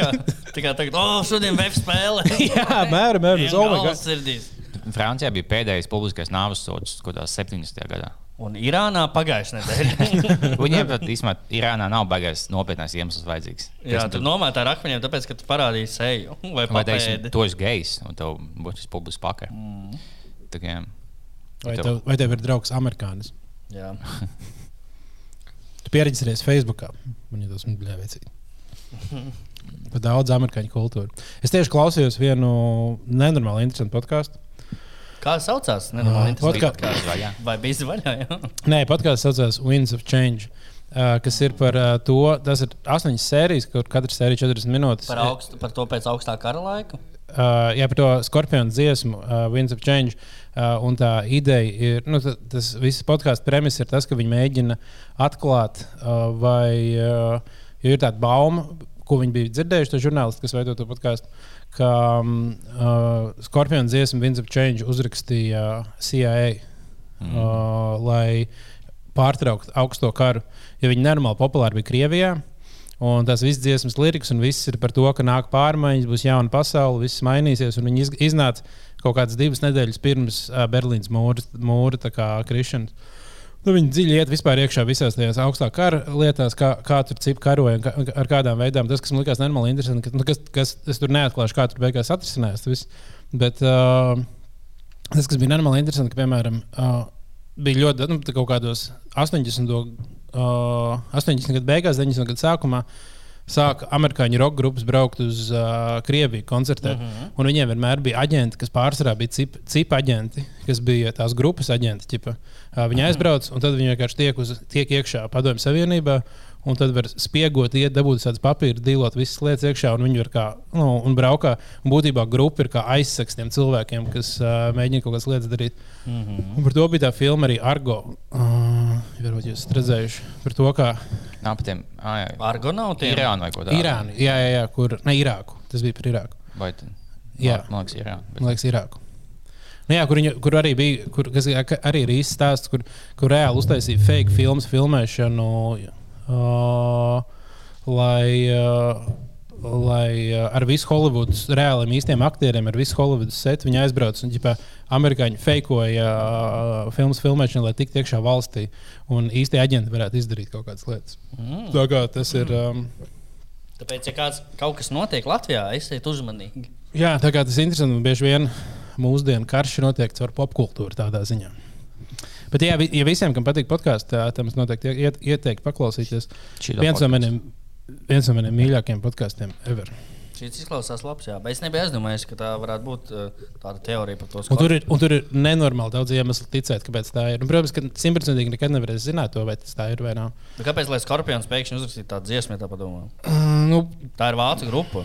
Speaker 1: Tikai tagad, oh, šodien web spēle. *laughs*
Speaker 2: Jā, mēram, mēram. Oh, my God.
Speaker 1: sirdīs.
Speaker 3: Francijā bija pēdējais publiskais nāves sods kaut kādā 70. gadā.
Speaker 1: Un Irānā pagājušajā nedēļā. *laughs*
Speaker 3: Viņiem pat īstenībā Irānā nav baigais nopietnais iemesls vajadzīgs.
Speaker 1: Jā,
Speaker 3: Teiksim,
Speaker 1: tur nomētā ar akmeņiem, tāpēc, ka tu parādīji seju *laughs* vai
Speaker 3: Vai teiksim, tu esi gejs un tev būs šis publisks pakaļ. Mm. Tā jā.
Speaker 2: Vai
Speaker 3: tev-
Speaker 2: tev, vai tev ir draugs amerikānis?
Speaker 1: Jā. *laughs*
Speaker 2: Tu pieredzējies Facebookā. Man ir tas ļoti Par daudz amerikāņu kultūru. Es tieši klausījos vienu nenormāli interesantu podkāstu.
Speaker 1: Kā tas saucās? Nenormāli interesanti podkāsts.
Speaker 3: Vaļā.
Speaker 1: Vai bija zvaigžā?
Speaker 2: Nē, podkāsts saucās Winds of Change. Uh, kas ir par uh, to, tas ir astoņas sērijas, kur katra sērija 40 minūtes.
Speaker 1: Par, augstu, par to pēc augstā kara laika.
Speaker 2: Uh, jā, par to skorpionu dziesmu, uh, Winds of Change. Uh, un tā ideja ir, nu, ta- tas viss podkāstu premiss ir tas, ka viņi mēģina atklāt, uh, vai uh, ir tāda bauma, ko viņi bija dzirdējuši, to žurnālisti, kas veido to podkāstu, ka um, uh, skorpionu dziesmu Winds of Change uzrakstīja CIA, mm. uh, lai pārtrauktu augsto karu. Jo viņi nenormāli populāri bija Krievijā. Un tās visas dziesmas, lirikas un viss ir par to, ka nāk pārmaiņas, būs jauna pasaule, viss mainīsies. un Viņi iz- iznāca kaut kādas divas nedēļas pirms uh, Berlīnas mūra, mūra krišanas. Nu, viņi dziļi iet vispār iekšā visās tajās augstā kara lietās, kā, kā tur cipa karoja un kā, ar kādām veidām. Tas, kas man likās nenormāli interesanti, ka, nu, kas, kas es tur neatklāšu, kā tur beigās atrisinājās. tas. Bet uh, tas, kas bija nenormāli interesanti, ka, piemēram, uh, bija ļoti nu, kaut kādos 80. Uh, 80. gadu beigās, 90. gadu sākumā. Sāka amerikāņu roka grupas braukt uz uh, Krieviju, koncertēt. Mm -hmm. Un viņiem vienmēr bija aģenti, kas pārsvarā bija cip, cipa aģenti, kas bija tās grupas aģenti. Ķipa. Uh, viņi aizbrauc, un tad viņi vienkārši tiek, uz, tiek iekšā Padomju Savienībā. Un tad var spiegot, iet, dabūt tādu papīru, dīlot visas lietas iekšā, un viņi var kā, nu, un braukā. Un būtībā grupa ir kā aizsaks tiem cilvēkiem, kas uh, mēģina kaut kādas lietas darīt. Mm -hmm. Un par to bija tā filma arī Argo. Uh, varbūt jūs esat redzējuši par to, kā
Speaker 3: Nav par tiem ah, jā.
Speaker 1: Argonautiem.
Speaker 3: Irānu vai ko tādu.
Speaker 2: Irāna, jā, jā, jā, kur, ne Irāku, tas bija par Irāku.
Speaker 3: Vai tad?
Speaker 2: Jā.
Speaker 3: Man liekas, Irāna. Bet...
Speaker 2: Man liekas, Irāku. Nu, jā, kur, viņa, kur arī bija, kur, kas ka- arī ir īsts stāsts, kur, kur reāli uztaisīja fake filmas filmēšanu, uh, lai, uh, lai uh, ar visu Holivudas reāliem īstiem aktieriem, ar visu Holivudas setu viņi aizbrauc un ģipā, amerikāņi feikoja uh, filmas filmēšanu, lai tiktu iekšā valstī. Un īstie aģenti varētu izdarīt kaut kādas lietas. Mm. Tā kā tas ir. Um,
Speaker 1: Tāpēc, ja kāds, kaut kas notiek Latvijā, esiet uzmanīgi.
Speaker 2: Jā, tā kā tas ir interesanti. un Bieži vien mūsdienu karš ir notiekts ar popkultūru tādā ziņā. Bet, jā, ja visiem, kam patīk podkāsts, tad es noteikti iet, ieteiktu paklausīties. Viens no, maniem, viens no maniem mīļākajiem podkāstiem ever.
Speaker 1: Šis izklausās labs, jā. Bet es nebiju aizdomājies, ka tā varētu būt uh, tāda teorija par to
Speaker 2: Un tur, ir, un tur ir nenormāli daudz iemeslu ticēt, kāpēc tā ir. Un, protams, ka simtprocentīgi nekad nevarēs zināt to, vai tas tā ir vai nav.
Speaker 1: Bet Kāpēc lai Skorpions pēkšņi uzrakstītu tādu dziesmu, ja tā padomā?
Speaker 2: Uh, nu,
Speaker 1: Tā ir vācu grupa.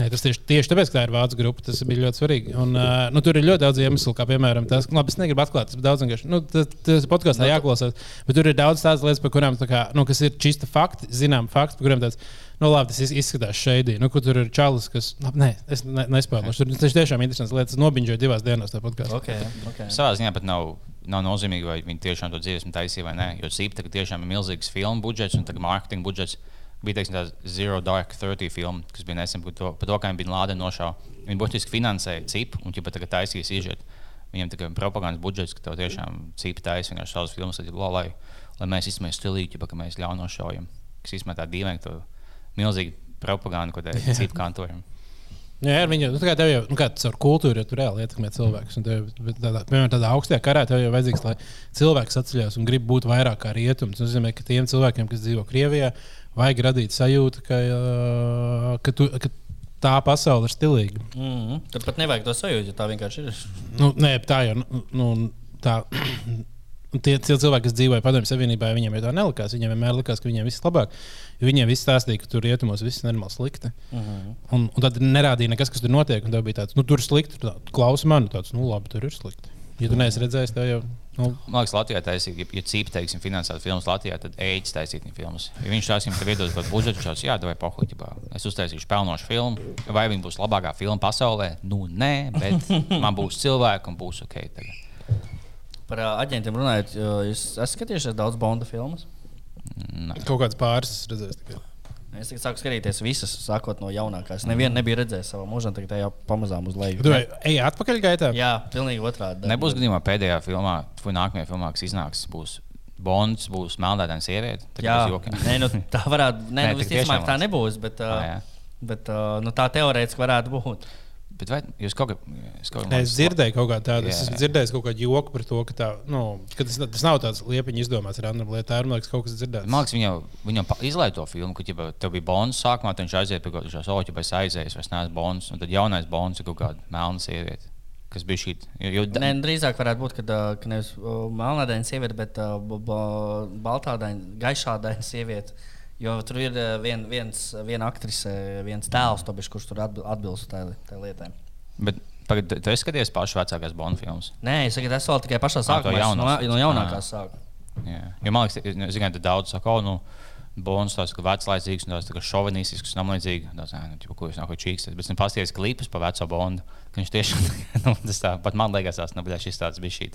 Speaker 2: Nē, tas tieši, tieši tāpēc, ka tā ir vācu grupa, tas bija ļoti svarīgi. Un, uh, nu, tur ir ļoti daudz iemeslu, kā piemēram tas, ka, labi, es negribu atklāt, tas ir daudz vienkārši. Nu, tas, tas podkāstā jāklausās, bet tur ir daudz tādas lietas, par kurām, tā kā, nu, kas ir čista fakti, zinām, fakti, par kuriem tāds. Nu, labi, tas iz- izskatās šeit, nu, kur tur ir čalis, kas. Labi, nē, es ne, nespēju. Tur tas tiešām interesants lietas. Nobiņģoju divās dienās.
Speaker 1: Okay, okay.
Speaker 3: Savā ziņā pat nav, nav nozīmīgi, vai viņi tiešām to dziesmu taisīja vai nē. Jo tagad tiešām ir milzīgs filmu budžets un mārketinga budžets. Bija teiksim, tā Zero Dark 30 filma, kas bija nesen par to, par to kā viņi bija Lāde nošāva. Viņi būtiski finansēja CIP un viņi tagad taisīs izžet. Viņiem tikai propagandas budžets, ka tev tiešām CIP taisīs vienkārši savas filmas, lai, lai, lai mēs izsmējam stilīgi, ka mēs ļaunošaujam. Kas īstenībā tā dīvaini, to milzīgi propaganda, ko te *laughs* CIP kantojam.
Speaker 2: Jā, ar viņu nu, tā kā tev jau nu, caur kultūru jau tur reāli ietekmē cilvēkus. tev- Tādā, piemēram, tādā augstajā karā tev jau vajadzīgs, lai cilvēks atceļās un grib būt vairāk kā rietums. Tas nozīmē, ka tiem cilvēkiem, kas dzīvo Krievijā, vajag radīt sajūtu, ka, ka, tu, ka tā pasaule ir stilīga.
Speaker 1: Mm -hmm. Tur pat nevajag to sajūtu, ja tā vienkārši ir.
Speaker 2: Nu, nē, tā jau nu, nu, tā. Un Tie, tie cilvēki, kas dzīvoja Padomju Savienībā, viņiem jau tā nelikās. Viņiem vienmēr likās, ka viņiem viss ir labāk. Viņiem viss stāstīja, ka tur rietumos viss ir normāli slikti.
Speaker 1: Mm -hmm.
Speaker 2: Un, un tad nerādīja nekas, kas tur notiek. Tev bija tāds, nu, tur slikti. Tu tā, Klausi mani, tāds, nu, labi, tur ir slikti. Ja tu neesi redzējis, tev jau. Nu,
Speaker 3: Man liekas, Latvijā taisīt, ja, ja CIP teiksim, finansētu filmas Latvijā, tad ēģis taisīt filmas. Ja viņš tās jums iedos kaut budžetu, tad jā, vai pohuļķībā. Es uztaisīšu pelnošu filmu. Vai viņa būs labākā filma pasaulē? Nu, nē, bet man būs cilvēki un būs ok. Tagad.
Speaker 1: Par uh, aģentiem runājot, jūs esat skatījušies daudz Bonda filmas?
Speaker 2: kaut kāds pāris es redzēju. tikai.
Speaker 1: Es tikai sāku skatīties visas, sākot no jaunākās. Nevienu nebiju redzējis savā mūžā, tagad jau pamazām uz leju.
Speaker 2: Tu ej atpakaļ gaitā?
Speaker 1: Jā, pilnīgi otrādi.
Speaker 3: Nebūs gadījumā pēdējā filmā, vai nākamajā filmā, kas iznāks, būs Bonds, būs melnēdāna sieviete.
Speaker 1: Jā, nē, nu, tā varētu. Nē,
Speaker 3: Nē,
Speaker 1: nu, visticamāk, tā nebūs. Bet, uh,
Speaker 3: Ah, jā.
Speaker 1: bet uh, nu, tā teorētiski varētu būt.
Speaker 3: Bet vai jūs kaut kā. Es, kaut
Speaker 2: Nē, es dzirdēju kaut kādu tādu. Es dzirdējis kaut kādu joku par to, ka, tā, nu, ka tas, tas nav tāds liepiņš izdomāts random lietā. Tā ir liekas, kaut kas dzirdēts.
Speaker 3: Man liekas, viņam, viņam izlaiž to filmu, ka ja tev bija Bonds sākumā, tad viņš aiziet pie kaut kādas oķa, vai aizējis, vai neesmu Bonds. Un tad jaunais Bonds ir kaut kāda melna sieviete, kas bija šī. Jo,
Speaker 1: Nē, drīzāk varētu būt, kad, uh, ka nevis uh, melnādaina sieviete, bet uh, baltādaina, gaišādaina sieviete. Jo tur ir uh, vien, viens, viena aktrise, viens tēls, tobiš, kurš tur atbil- atbilst tai lietai.
Speaker 3: Bet pagad, tu- esi skatījies pašu vecākās Bonda filmas.
Speaker 1: Nē, es saku, es vēl tikai pašā
Speaker 3: to
Speaker 1: sākumā. es
Speaker 3: jaunās.
Speaker 1: No, no jaunākās sāku.
Speaker 3: Jā. Jo man liekas, ka zināmā mērā daudz saka, oh, nu, Bonds tās ir veclaicīgs, un tās ir šovinistisks, un tam līdzīgi. Tas, nē, nu, ķipa, ko es nāku čīksties. Bet es paskatījos klipus par veco Bondu, ka viņš tiešām, *laughs* nu, tas tā, pat man liekas, tas, nu, bet šis tāds šī.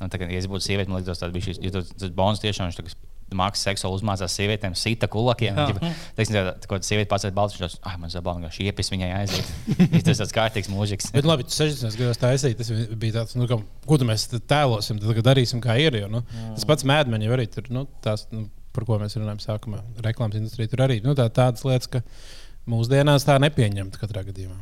Speaker 3: Nu, kā, ja es būtu sieviete, man liekas, tas bija šis. Jo tas, Bonds tiešām viņš tagad mākslinieks seksuāli uzmācās sievietēm, sita kulakiem. Teiksim, tā, tā, ko sieviete pats ir balts, viņš ah, man zabal, kā šī iepis viņai aiziet. *laughs* Ja tas tāds kārtīgs mūžiks.
Speaker 2: Bet labi, tu 60 gados taisīji. Tas bija tāds, nu, ko mēs tēlosim, tad darīsim kā ir. Jo, nu, tas pats mēdmeņi arī tur, nu, tās, nu, par ko mēs runājam sākumā, reklāmas industrijā. Tur arī nu, tā, tādas lietas, ka mūsdienās tā nepieņemta katrā gadījumā.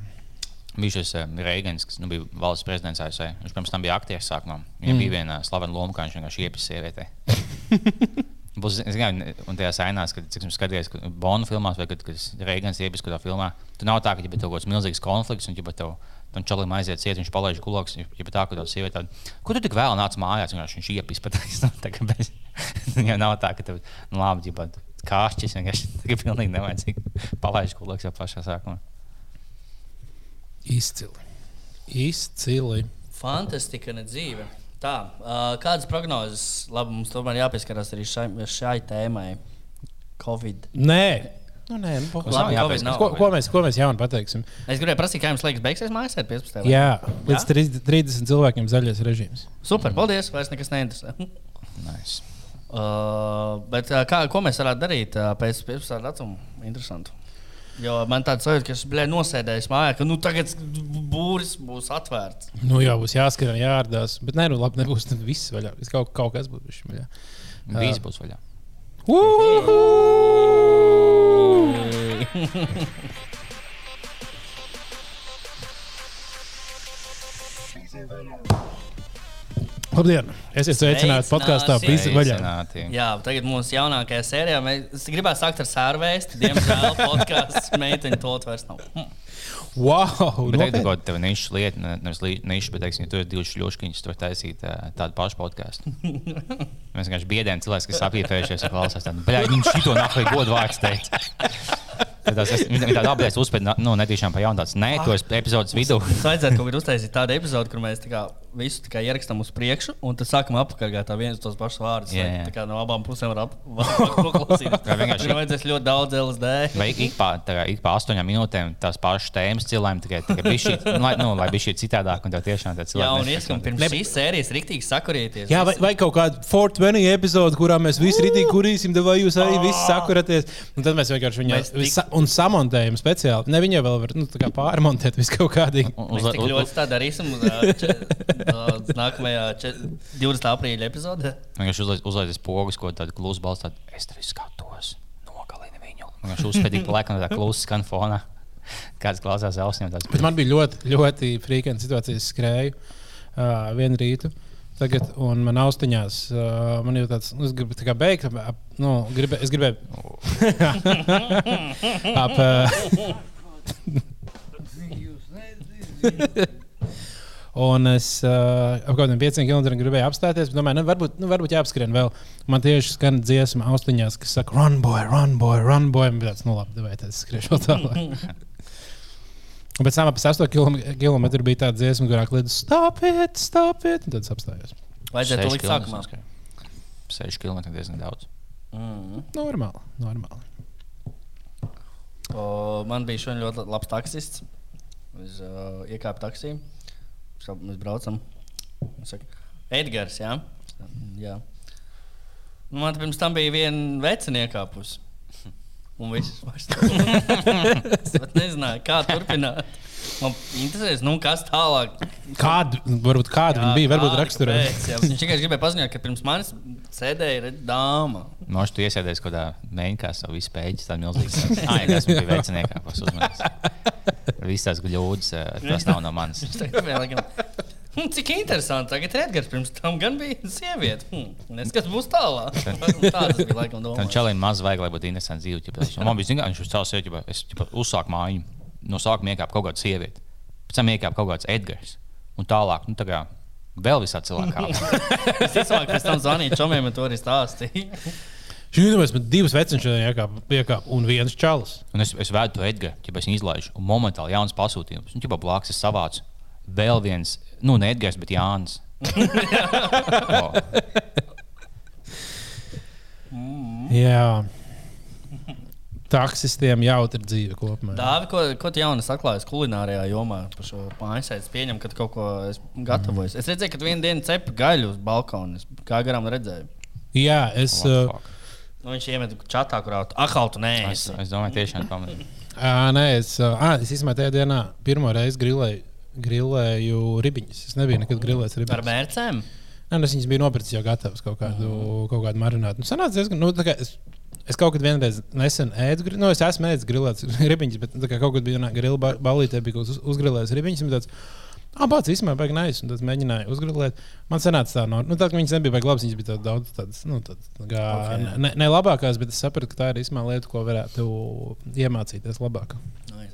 Speaker 3: bija šis uh, Reigans, kas nu, bija valsts prezidents ASV. Viņš pirms tam bija aktieris sākumā. Viņam mm. bija viena slavena loma, kā viņš vienkārši iepis sievietē. *laughs* Būs, es domāju, un tajā ainās, kad skaties, ka Bonnu filmās, vai kad, kad Reigans iepis kādā filmā, tur nav tā, ka ir kaut kāds milzīgs konflikts, un tev tam čalim aiziet ciet, viņš palaiž kulaks, ja tā, ka tā sieviete tāda, ko tu tik vēl nāc mājās, un viņš iepis pat *laughs* tā, ka bez, *laughs* ja nav tā, ka tev, nu labi, ja kāršķis vienkārši *laughs* tā, pilnīgi nevajadzīgi palaiž kulaks jau pašā sākumā.
Speaker 2: Izcili. Izcili.
Speaker 1: Fantastika, ne dzīve. Tā, uh, kādas prognozes? Labi, mums tomēr jāpieskarās arī šai, šai tēmai. Covid.
Speaker 2: Nē, Nu, nē, nu,
Speaker 1: Labi,
Speaker 2: jā,
Speaker 1: Covid nav.
Speaker 2: ko, ko, mēs, ko mēs jaunu pateiksim?
Speaker 1: Es gribēju prasīt, kā jums liekas, beigsies mājas ar 15. vai?
Speaker 2: Jā, līdz 30, 30 cilvēkiem zaļais režīms.
Speaker 1: Super, paldies. Vairs nekas neinteresē. *laughs*
Speaker 3: Nice.
Speaker 1: Uh, bet uh, kā, ko mēs varētu darīt uh, pēc 15. datuma? Interesanti. Jo man tāds sajūta, ka es biju nosēdējis mājā, ka nu, tagad būris būs atvērts.
Speaker 2: Nu, jā, būs jāskrien, jāārdās. Bet nē, nu, labi, nebūs viss vaļā. Es Kaut, kaut kas būs vaļā.
Speaker 3: Visi būs vaļā.
Speaker 2: Labdien! Esiet sveicināti podkāstā
Speaker 1: Sveicināti.
Speaker 2: Visi vaļā.
Speaker 1: Jā, tagad mūsu jaunākajā sērijā mēs gribētu sākt ar sērvēstu. Diemžēl *laughs* podkāsts meiteņu to vairs nav. Hm.
Speaker 2: Wow!
Speaker 3: Bet tagad kaut kāda niša lieta, ne- nevis niša, bet, teiksim, ja tu esi divas šļūškiņas, tu vari taisīt tādu pašu podkāstu. *laughs* Mēs vienkārši biedējam cilvēkus, kas apīpējušies un klausās tādu, bļā, viņš šito nahu godu vārds teica. *laughs* Tad es- Viņa tāda apgājās uzspēlēt, nu, netīšām pa jaunu tāds, nē, tu esi epizodes vidū.
Speaker 1: Mums vajadzētu kaut kur uztaisīt tādu epizodi, kur mēs tā kā visu tā kā ierakstām uz priekšu, un tad sākam apakaļ tā viens tos pašus vārdus.
Speaker 3: Jā, jā.
Speaker 1: tā kā no abām pusēm var ap- *laughs* var noklausīties.
Speaker 3: Vai vienkārši-
Speaker 1: Tur vajadzēs ļoti daudz LSD.
Speaker 3: Vai ik pa, kā, ik pa astoņām minūtēm tās pašas tēmas cilvēkiem tikai, tikai bija šī, nu, lai, nu, lai bija šī citādāk, un tev tiešām tāds
Speaker 1: Jā, un
Speaker 3: cilvēks.
Speaker 1: ieskam pirms šīs sērijas riktīgi sakurieties.
Speaker 2: Jā, vai, vai kaut kāda 420 epizode, kurā mēs visi rītīgi kurīsim, vai jūs arī visi sakuraties. Un tad mēs vienkārši sa un samontējam speciāli. Ne viņa vēl var nu, tā kā pārmontēt visu kaut kādīgi.
Speaker 3: Uz,
Speaker 1: tik ļoti tā darīsim uz, če- uz nākamajā če- 20. aprīļa epizodē.
Speaker 3: Vienkārši uzliek, uzliek pogas, ko tādu klusu balstu. Es tevi skatos, nogalini viņu. Vienkārši uzspēdīgi un tā klusa skan fonā. Kāds klausās ausīm.
Speaker 2: Man bija ļoti, ļoti frīkanta situācija. Es skrēju uh, vienu rītu. Tagad, un man austiņās, uh, man jau tāds, nu, es gribu tā kā beigt, ap, nu, gribē, es gribēju. *laughs* ap, uh, Un es uh, ap kaut kādiem pieciem kilometriem gribēju apstāties. bet Domāju, nu, varbūt, nu, varbūt jāapskrien vēl. Man tieši skan dziesma austiņās, kas saka, run, boy, run, boy, run, boy. Un tāds, nu, labi, vai tas skriešu vēl tālāk. *laughs* Un pēc tam ap 8 km bija tāda dziesma, kurā kliedz, stop it, stop it. Un tad es apstājos.
Speaker 1: Vajadzētu to likt sākumā.
Speaker 3: 6 km diezgan daudz.
Speaker 1: Mm.
Speaker 2: Normāli, normāli.
Speaker 1: O, man bija šodien ļoti labs taksists. Es uh, iekāpu taksī. Mēs braucam. Viņš saka, Edgars, jā. jā. Nu, man pirms tam bija viena vecina iekāpusi. Un viss vairs es pat nezināju, kā turpināt. Man interesēs, nu, kas tālāk.
Speaker 2: Kādu, varbūt kādu viņa bija, varbūt
Speaker 1: jā. Viņš tikai gribēja paziņot, ka pirms manis sēdēja dāma.
Speaker 3: Možda tu iesēdies kaut kādā mēģinājumā, savu visu pēķi, tādu milzīgu. Ah, jā, tas bija veciniekā, kas uzmanīgs. Visas tās gļūdas, eh, tas nav no manis. *laughs* *laughs*
Speaker 1: "Hm, Cik interesanti. Tagad ir Edgars. Pirms tam gan bija sieviete. Hm, Nezinu, kas būs tālāk. *laughs* Tādas bija laikam
Speaker 3: Tam
Speaker 1: domas.
Speaker 3: čalim maz vajag, lai būtu interesants ķipa, viņš- Man bija zināms, viņš uz savas sēdi, es ķipa, uzsāku māju. No sākuma iekāpa kaut kāda sieviete, pēc tam iekāpa kaut kāds Edgars. Un tālāk, nu, tā kā vēl visā cilvēkā. *laughs*
Speaker 1: Es domāju, ka pēc tam zvanīju čomiem un to arī stāstīju.
Speaker 2: Šī ir mēs divas veciņas iekāpām, iekāp, un viens čalis.
Speaker 3: Un es, es vēdu to Edgars, ja es izlaižu, un momentāli jauns pasūtījums. Un, ja blakus es savācu vēl viens, nu, ne Edgars, bet Jānis. *laughs* oh,
Speaker 2: Jā. Taksistiem jautri dzīve kopumā.
Speaker 1: Dāvi, ko, ko tu jaunu atklājies kulinārijā jomā par šo mājasēdi? Es pieņemu, ka tu kaut ko esi gatavojis. Es redzēju, ka vienu dienu cepi gaļu uz balkona. Es kā garām redzēju.
Speaker 2: Jā, es. Uh,
Speaker 3: fuck.
Speaker 1: Nu, viņš iemet čatā, kurā tu atkal tu
Speaker 3: es, es domāju, tiešām pamanīju.
Speaker 2: nē, es, uh, es īstenībā tajā dienā pirmo reizi grilēju, grilēju ribiņus. Es nebiju nekad grilējis
Speaker 1: Ar
Speaker 2: ribiņus.
Speaker 1: mērcēm?
Speaker 2: Nē, nu, es viņas biju nopircis jau gatavas kaut kādu, mm. kaut kādu marinātu. Nu, sanāca diezgan, nu, kā es Es kaut kad vienreiz nesen ēdu, nu, es esmu ēdis grilētas *laughs* ribiņas, bet tā kā kaut kad bija vienā grila ba- balītē, bija kaut kas uz- uzgrilējis ribiņas. tāds, Pats īstenībā bija nais, un tad mēģināju uzgrilēt. Man sanāca tā, no, nu, tā ka viņas nebija baigi labas, viņas bija tādas daudz tādas, nu, tādas kā,
Speaker 1: Ok.
Speaker 2: okay. ne, ne labākās, bet es sapratu, ka tā ir īstenībā lieta, ko varētu iemācīties labāk.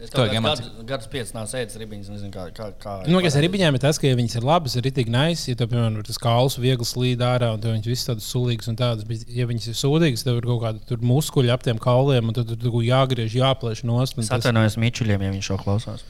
Speaker 1: Es
Speaker 3: iemācīt?
Speaker 1: kādus gadus piecus nav ēdis ribiņas, nezinu, kā. kā, kā
Speaker 2: Nu, kas ar ribiņām ir tas, ka ja viņas ir labas, ir itī nais, ja tev, piemēram, tas kauls viegli slīd ārā, un viņas visas tādas sulīgas un tādas, bet, ja viņas ir sūdīgas, tev ir kaut kāda tur muskuļi ap tiem kauliem, un tad tur jāgriež, jāplēš nost. un
Speaker 1: Es
Speaker 2: tas-
Speaker 1: atvainojos Mičuļiem, ja viņš šo klausās.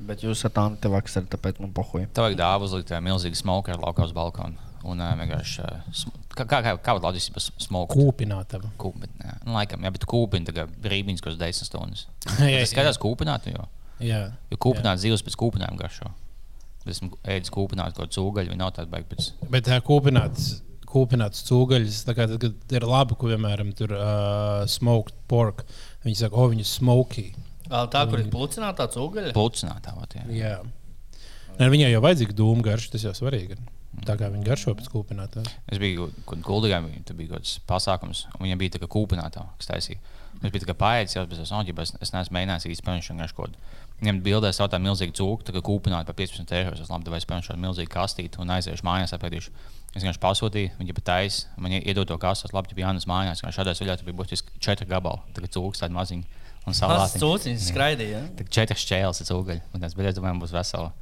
Speaker 1: Bet jūs esat vakar, tāpēc man pohuja.
Speaker 3: Tev vajag dāvā uzlikt uh, milzīgu smoku ar lauka uz balkona. Un uh, vienkārši. Uh, kā kā, kā, Latvijas smoku?
Speaker 2: Kūpinātava.
Speaker 3: Kūpināt. jā. Nu, laikam, jā, bet kūpini tagad brīvības, kas 10 stundas. *laughs*
Speaker 2: Jā, jā.
Speaker 3: Tas skatās kūpināt, jo,
Speaker 2: Jā.
Speaker 3: jo kūpināt zivs pēc kūpinājuma garšo. Es esmu ēdis kūpināt kaut kādu cūgaļu, viņa nav tāda baigta pēc.
Speaker 2: Bet tā kūpināts. Kūpināts cūgaļs, tā kā tad, ir labi, ko vienmēr tur uh, smoked pork. Viņi saka, o, viņi ir smoky.
Speaker 1: Tā, kur ir plucināta cūgaļa.
Speaker 3: Plucinātā. vat, jā.
Speaker 2: Jā. Viņai jau vajadzīga dūmu garša, tas jau svarīgi. ir. Tā kā viņi garšo pēc kūpinātā.
Speaker 3: Es biju gudrā, tur bija kaut kāds pasākums, un viņam bija tā kā kūpinātā, kas taisīja. Es biju tā kā paēdis, jau bez tam, es neesmu mēģinājis paņemt šo kaut ko. Viņam bildē savu tādu milzīgu cūku, tā kā kūpināta par 15 eiro. Es labi, vai es paņemšu šādu milzīgu kastīti un aiziešu mājās, apēdīšu. Es vienkārši pasūtīju, viņa pat taisīja, man iedod to kastu, labi, ja Jānis mājās, ka šādā ceļā tur bija būtiski četri gabali, tā kā cūks tādi maziņi un
Speaker 1: Tas
Speaker 3: salāti.
Speaker 1: cūciņš skraidīja.
Speaker 3: Tā kā četras čēles ir cūgaļi, un tas, bet es domāju, būs vesela.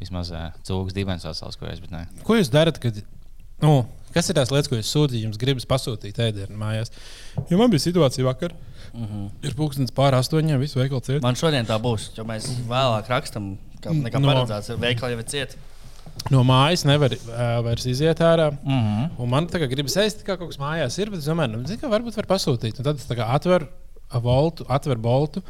Speaker 3: Vismaz uh, cūks divens vesels, ko es, bet ne.
Speaker 2: Ko jūs darat, kad. Nu, kas ir tās lietas, ko jūs sūtījāt? Jums gribas pasūtīt ēdienu mājās. Jo man bija situācija vakar. Mm -hmm. Ir pūkstens pār astoņiem, visu veikalu ciet.
Speaker 1: Man šodien tā būs, jo mēs vēlāk rakstam, ka nekā
Speaker 2: No.
Speaker 1: paredzēts. Veikali jau ir cieti.
Speaker 2: No mājas nevar uh, vairs iziet ārā.
Speaker 1: Mm -hmm.
Speaker 2: Un man tā kā gribas ēst, kā kaut kas mājās ir, bet es domāju, nu, zini, ka varbūt var pasūtīt. Un tad es tā kā atveru voltu, atveru boltu,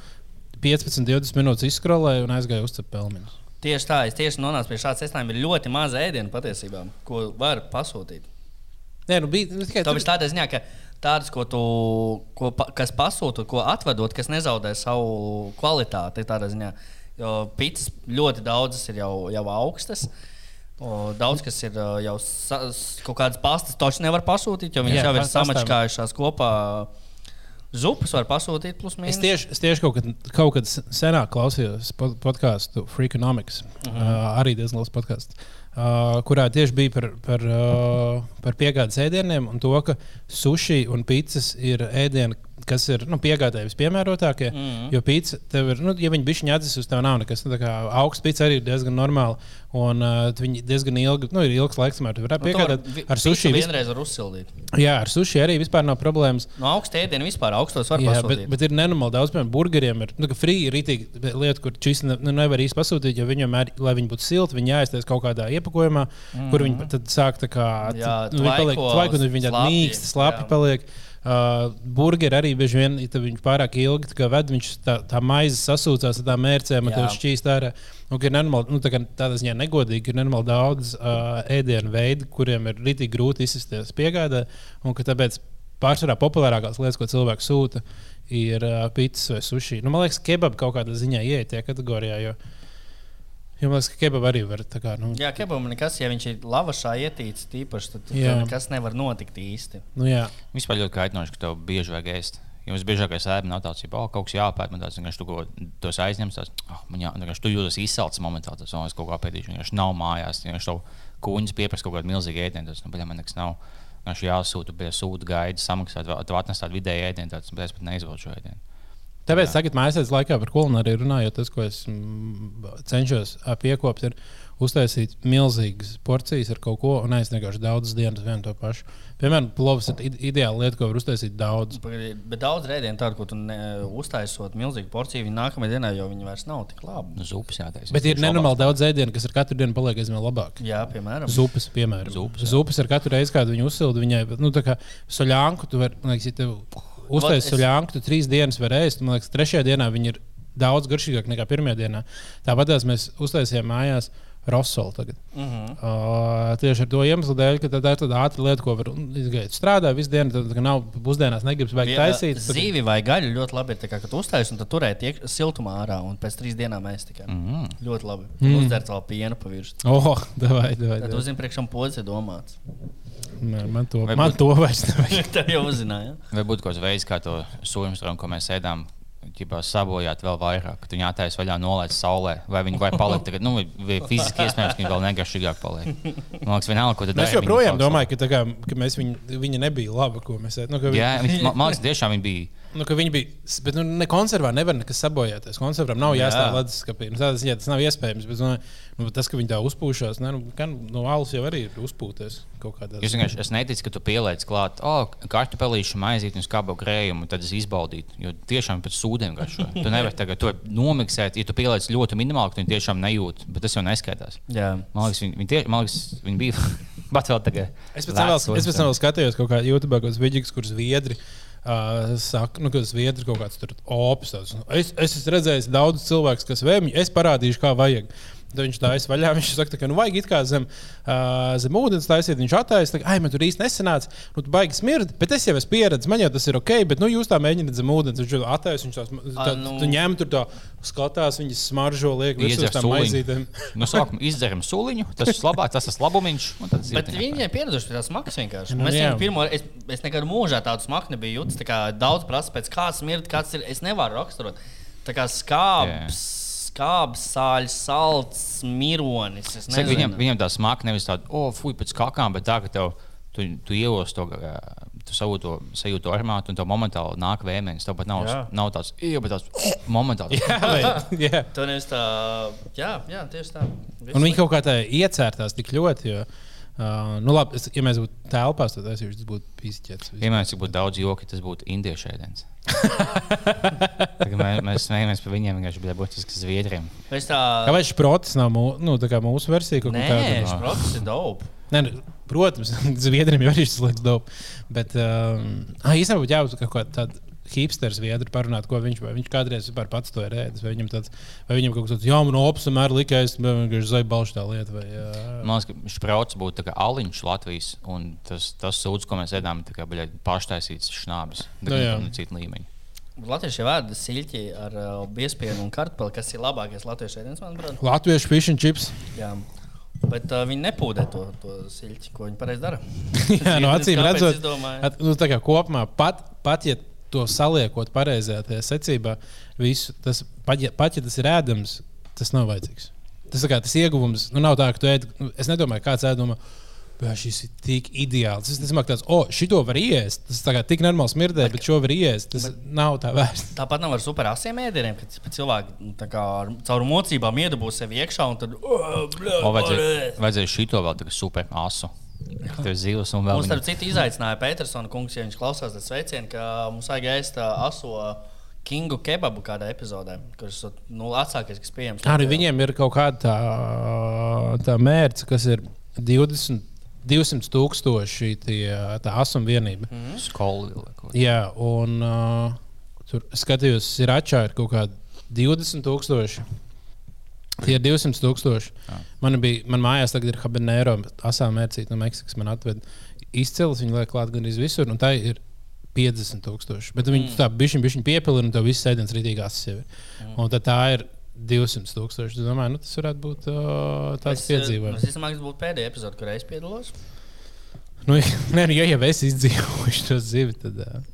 Speaker 2: 15, 20 minūtes izskrolēju un aizgāju uzcept pelmeņus.
Speaker 1: Tieši tā, es tieši nonācu pie šāda secinājuma. Ir ļoti maz ēdienu patiesībā, ko var pasūtīt.
Speaker 2: Nē, nu bija nu, tikai
Speaker 1: Tā ir tādā ziņā, ka tādas, ko tu, ko, kas pasūta, ko atvedot, kas nezaudē savu kvalitāti, tādā ziņā. Jo pits ļoti daudzas ir jau, jau augstas. O, daudz kas ir uh, jau sa, kaut kādas pastas, točs nevar pasūtīt, jo viņas
Speaker 2: Jā,
Speaker 1: jau ir samačkājušās kopā. Zupas var pasūtīt plus
Speaker 2: Es
Speaker 1: mīnus.
Speaker 2: tieši, es tieši kaut, kad, kaut kad senāk klausījos pod- podkāstu Freakonomics. Uh -huh. uh, arī diezgan liels podkāsts. Uh, kurā tieši bija par, par, uh, par piegādes ēdieniem un to, ka sushi un pīcis ir ēdieni, kas ir nu, piegādēji vispiemērotākie. Mm -hmm. Jo pīcis, tev ir, nu, ja viņi bišķiņi atzīst, tev nav nekas. Nu, augsts pīcis arī ir diezgan normāli. Un uh, viņi diezgan ilgi, nu, ir ilgs laiks, kamēr tu varētu
Speaker 1: Nu,
Speaker 2: piegādāt. Ar sushi,
Speaker 1: vienreiz var uzsildīt.
Speaker 2: jā, ar sushi arī vispār nav problēmas.
Speaker 1: No augsta ēdiena vispār augstos var
Speaker 2: Jā,
Speaker 1: pasūtīt.
Speaker 2: bet, bet ir nenormāli daudz, piemēram, burgeriem. Ir nu, free rītīgi lieta, kur šis ne, nu, nevar īsti pasūtīt, jo viņam, ir, lai viņi būtu silti, viņi jāiztais kaut kādā iepakojumā, mm. kur viņi tad sāk tā kā
Speaker 1: Mhm. Jā,
Speaker 2: nu, viņi paliek tvaiki, un viņi tādi mīksti, slapi
Speaker 1: jā.
Speaker 2: paliek. Uh, burgeri arī bieži vien, ja viņi pārāk ilgi ved, viņš tā, tā maize sasūcās ar tām mērcēm, tev šķīst ārā. Un, ir nenormāli, nu, tā kā tādā ziņā negodīgi, ir nenormāli daudz uh, ēdienu veidu, kuriem ir rītīgi grūti izsisties piegādē, un tāpēc pārsvarā populārākās lietas, ko cilvēks sūta, ir uh, pīcis vai sushi. Nu, man liekas, kebab kaut kādā ziņā ieiet tajā kategorijā. Jo, jo man liekas, ka kebab arī var tā kā. Nu,
Speaker 1: Jā, kebabam nekas, ja viņš ir lavašā ietīts, tīpaši, tad tur nekas nevar notikt īsti.
Speaker 2: nu, jā.
Speaker 3: Vispār ļoti kaitinoši, ka tev bieži vajag ēst. Jo visbiežākais ēdiens nav tāds, ka oh, kaut kas jāpēta. Man tāds vienkārši tu ko tos aizņems. Tāds, oh, man jā, vienkārši tu jūties izsalcis momentā. Tas es kaut kā pētīšu. Vienkārši nav mājās. Vienkārši tev kūņas pieprasa kaut kādu milzīgu ēdienu. Tas, nu, man nekas nav. Vienkārši jāsūta, bija sūta gaida, samaksāt. vēl- Tu atnes tādu vidēju ēdienu, tāds, bet es pat neizvēlu šo ēdienu.
Speaker 2: Tāpēc tagad mājasēdes laikā par kulināriju runājot, tas, ko es mm, cenšos piekopt, ir uztaisīt milzīgas porcijas ar kaut ko un vienkārši daudzas dienas vienu to pašu. Piemēram, plovs ir ide- ideāla lieta, ko var uztaisīt daudz.
Speaker 1: Bet daudz rēdienu tādu, ko tu ne, uztaisot milzīgu porciju, viņi nākamajā dienā jau viņi vairs nav tik labi.
Speaker 3: Nu, zupas jātaisa.
Speaker 2: Bet ir nenormāli daudz ēdienu, kas ar katru dienu paliek aizvien labāk.
Speaker 1: Jā, piemēram.
Speaker 2: Zupas, piemēram.
Speaker 3: Zupas, jā.
Speaker 2: Zupas ar katru reizi, kad viņi uzsilda viņai, nu, tā kā soļānku, tu vari, man liekas, ja tev uztaisīt
Speaker 1: es-
Speaker 2: soļānku, tu trīs dienas vari ēst, man liekas, trešajā dienā viņi ir daudz garšīgāki nekā pirmajā dienā. Tāpat mēs uztaisījām mājās Rosolu tagad.
Speaker 1: Mm -hmm.
Speaker 2: Uh, tieši ar to iemeslu dēļ, ka tā ir tāda ātrā lieta, ko var izdarīt. Strādā visu dienu, tad kā nav pusdienās, negribas beigt taisīt. tad-
Speaker 1: Zīvi vai gaļa ļoti labi ir, kā, kad uztaisīt, un tad turēt tiek siltumā ārā, un pēc trīs dienām mēs tikai. Mm
Speaker 3: Mm.
Speaker 1: -hmm. Ļoti labi.
Speaker 2: Mm.
Speaker 1: Mm. Uzdzert vēl pienu pa virsmu.
Speaker 2: Oh, *laughs* davai, davai,
Speaker 1: Tad
Speaker 2: davai.
Speaker 1: uzzini, priekšām pods ir domāts.
Speaker 2: Man, man to,
Speaker 3: Vai
Speaker 2: man
Speaker 3: būt-
Speaker 2: to vairs nevajag. *laughs*
Speaker 1: Tā jau uzzināja.
Speaker 3: Vai būtu kaut kāds veids, kā to sūkņu ko mēs ēdām, ķipā, sabojāt vēl vairāk, kad viņi attaisno vaļā nolaist saulē, vai viņi vai palikt tagad, nu, fiziski iespējams, ka viņi vēl negaršīgāk paliek. Man liekas, vienalga, ko.
Speaker 2: Es
Speaker 3: viņi
Speaker 2: joprojām domāju, ka, kā, ka mēs viņu, viņa nebija laba, ko mēs ēdām. Nu, viņa-
Speaker 3: Jā, viņi, man liekas, tiešām viņi bija.
Speaker 2: Nu, ka viņi bija. Bet nu, ne konservā nevar nekas sabojāties. Konservām nav
Speaker 1: Jā.
Speaker 2: jāstāv leduskapī. Nu, tādā ziņā tas nav iespējams. Bet, nu, nu, tas, ka viņi tā uzpūšās, ne, nu, gan no alus jau arī ir uzpūties kaut kādā
Speaker 3: Es vienkārši es neticu, ka tu pieliec klāt, oh, kartupelīšu maizīt un skābu grējumu, tad es izbaudītu. Jo tiešām pēc sūdiem garšo. Tu nevari tagad to nomiksēt, ja tu pieliec ļoti minimāli, ka viņi tiešām nejūt, bet tas jau neskaitās.
Speaker 1: Jā.
Speaker 3: Man liekas, viņi, viņi, tie, man liekas, viņi bija *laughs* pat vēl tagad.
Speaker 2: Es pēc tam vēl, es pēc tam vēl skatījos kaut kādā YouTube, kaut kādas vidīgas, kuras viedri. Uh, saka, nu, ka tas viedri kaut kāds tur opis. Es, es esmu redzējis daudz cilvēku, kas vēmj, es parādīšu, kā vajag. Tad viņš tā aizvaļā. Viņš saka, ka nu, vajag it kā zem, uh, zem ūdens taisīt. Viņš attaisno, ka, ai, man tur īsti nesanāca. Nu, tu baigi smirdi, bet es jau esmu pieredzējis, man jau tas ir ok, bet nu, jūs tā mēģināt zem ūdens. Viņš attaisno, viņš tās, tā,
Speaker 1: nu.
Speaker 2: tu ņem tur tā, skatās, viņas smaržo, liek
Speaker 3: Iedzer
Speaker 2: uz tām maizītēm. *laughs*
Speaker 3: Nu, sākumā izdzeram suliņu, tas ir labāk, tas ir labumiņš. un tad
Speaker 1: Bet viņi ir pieraduši pie tās maksas vienkārši.
Speaker 2: Nu,
Speaker 1: viņu pirmo, es, es nekad mūžā tādu smaku nebiju jutis. tā kā Daudz prasa pēc kāds smird, kāds ir. Es nevaru raksturot. Tā kā skābs, skābs, sāļs, salds, mironis. Es
Speaker 3: Saka, Viņam, viņam tā smaka nevis tāda, oh, fuck, pēc kakām, bet tā, ka tev, tu, tu ielos to, tu savu to sajūtu armātu un tev momentāli nāk vēmenis. Tev pat nav,
Speaker 1: Jā.
Speaker 3: nav tāds, tāds *sniffs* momentāli.
Speaker 2: Jā, *laughs* jā.
Speaker 1: Tu nevis tā, jā, jā tieši tā. Viss
Speaker 2: Un viņi kaut kā tā iecērtās tik ļoti. Jo, uh, nu, labi, es, ja mēs būtu telpās, tad es tas būtu pīsķēts.
Speaker 3: Piemēram, cik būtu daudz joki, tas būtu indiešu ēdiens. *laughs* Tagad mē, mēs smējamies par viņiem, vienkārši bija būtiski zviedriem.
Speaker 1: Es tā,
Speaker 2: Kāpēc šprots nav mū, nu, tā kā mūsu versija?
Speaker 1: Nē,
Speaker 2: tāda?
Speaker 1: šprots ir dope.
Speaker 2: Nē, nu, protams, *laughs* Zviedriem jau ir šis lietas dope. Bet um, īstenībā būtu jābūt kaut kāda tāda hipsters viedri parunāt, ko viņš, vai viņš kādreiz vispār pats to ir ēdis. Vai viņam, tāds, vai viņam kaut kas tāds, jā, opus vienmēr likās, bet vienkārši zaibalš tā lieta. Vai,
Speaker 3: Man liekas, ka šprauts būtu tā kā aliņš Latvijas, un tas, tas sūds, ko mēs ēdām, ir baļķi paštaisīts šnābis.
Speaker 2: Nu, jā.
Speaker 3: Tā ir cita līmeņa.
Speaker 1: Latvieši jau ēda siļķi ar uh, biespienu un kartupeli, kas ir labākais latviešu ēdiens, manuprāt.
Speaker 2: Latviešu fish and chips.
Speaker 1: Jā. Bet uh, viņi nepūdē to, to siļķi, ko viņi pareizi dara. *laughs*
Speaker 2: Jā, no acīm redzot, at, nu, tā kā kopumā pat, pat ja to saliekot pareizajā secībā, visu, tas, pat, ja, pat ja tas ir ēdams, tas nav vajadzīgs. Tas, kā, tas ieguvums nu, nav tā, ka tu ēd, nu, es nedomāju, kāds ēd domā. "Bā, Šis ir tik ideāls. Es domāju, ka tāds, oh, šito var iest. Tas tā kā tik normāli smirdē, bet šo var iest. Tas bet, nav tā vērts.
Speaker 1: Tāpat nav ar super asiem ēdieniem, kad cilvēki nu, tā kā caur mocībām iedabūs sevi iekšā un tad. Oh, bļa,
Speaker 3: O, vajadzēja, vajadzēja šito vēl tādu super asu. Tev ir zivs un vēl
Speaker 1: Mums, starp citu, izaicināja Petersona kungs, ja viņš klausās, tad sveicienu, ka mums vajag ēst aso kingu kebabu kādā epizodē, kurš ir nu, vecākais, kas pieejams.
Speaker 2: Arī viņiem ir kaut kāda tā, tā mērķa, kas ir 20, 200 tūkstoši tie, tā asuma vienība. Mm.
Speaker 3: vai ko.
Speaker 2: Jā, un uh, tur skatījos, ir atšķirīgi kaut kādi 20,000. Tie ir 200 tūkstoši. Man, bija, man mājās tagad ir habanero, asā mērcīte no Meksikas. Man atved izcils, viņa liek klāt gan visur, un tā ir 50 tūkstoši. Bet viņi mm. tā bišķiņ, bišķiņ piepilina, un tev viss sēdens jau ir. Mm. Un tad tā ir 200 tūkstoši. Es domāju, nu, tas varētu būt uh, tāds
Speaker 1: Es,
Speaker 2: piedzīvojums.
Speaker 1: Tas būtu pēdējā epizode, kurā es piedalos.
Speaker 2: Nu, *laughs* nē, nu, ja jau es izdzīvoju šo zivi, tad. Uh...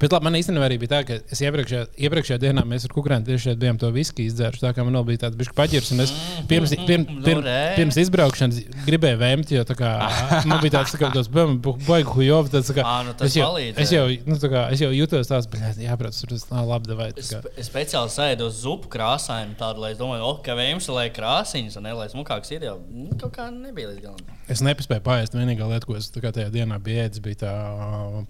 Speaker 2: Bet labi, man īstenībā arī bija tā, ka es iepriekšējā, iepriekšējā dienā mēs ar Kukrānu tieši šeit bijām to viskiju izdzēruši. Tā kā man bija tāds bišķi paģirs, un es pirms, pirms,
Speaker 1: Nu,
Speaker 2: pirms, pirms izbraukšanas gribēju vēmt, jo tā kā, *laughs* man bija tāds, tā kā tas baigu hujovi. tā kā,
Speaker 1: Ā, nu
Speaker 2: es, jau, es, jau, nu, tā kā, es jau jutos tāds, bet jāprāt, tur tas nav labi. Davai, tā
Speaker 1: Es, speciāli sēdu uz zupu krāsainu, tādu, lai es domāju, oh, ka vēmš, lai krāsiņas, un ne, lai smukāks ir jau. Nu, kaut kā nebija līdz galam.
Speaker 2: Es nepaspēju pāriest. Vienīgā lieta, ko es tajā dienā biju ēdis, bija tā,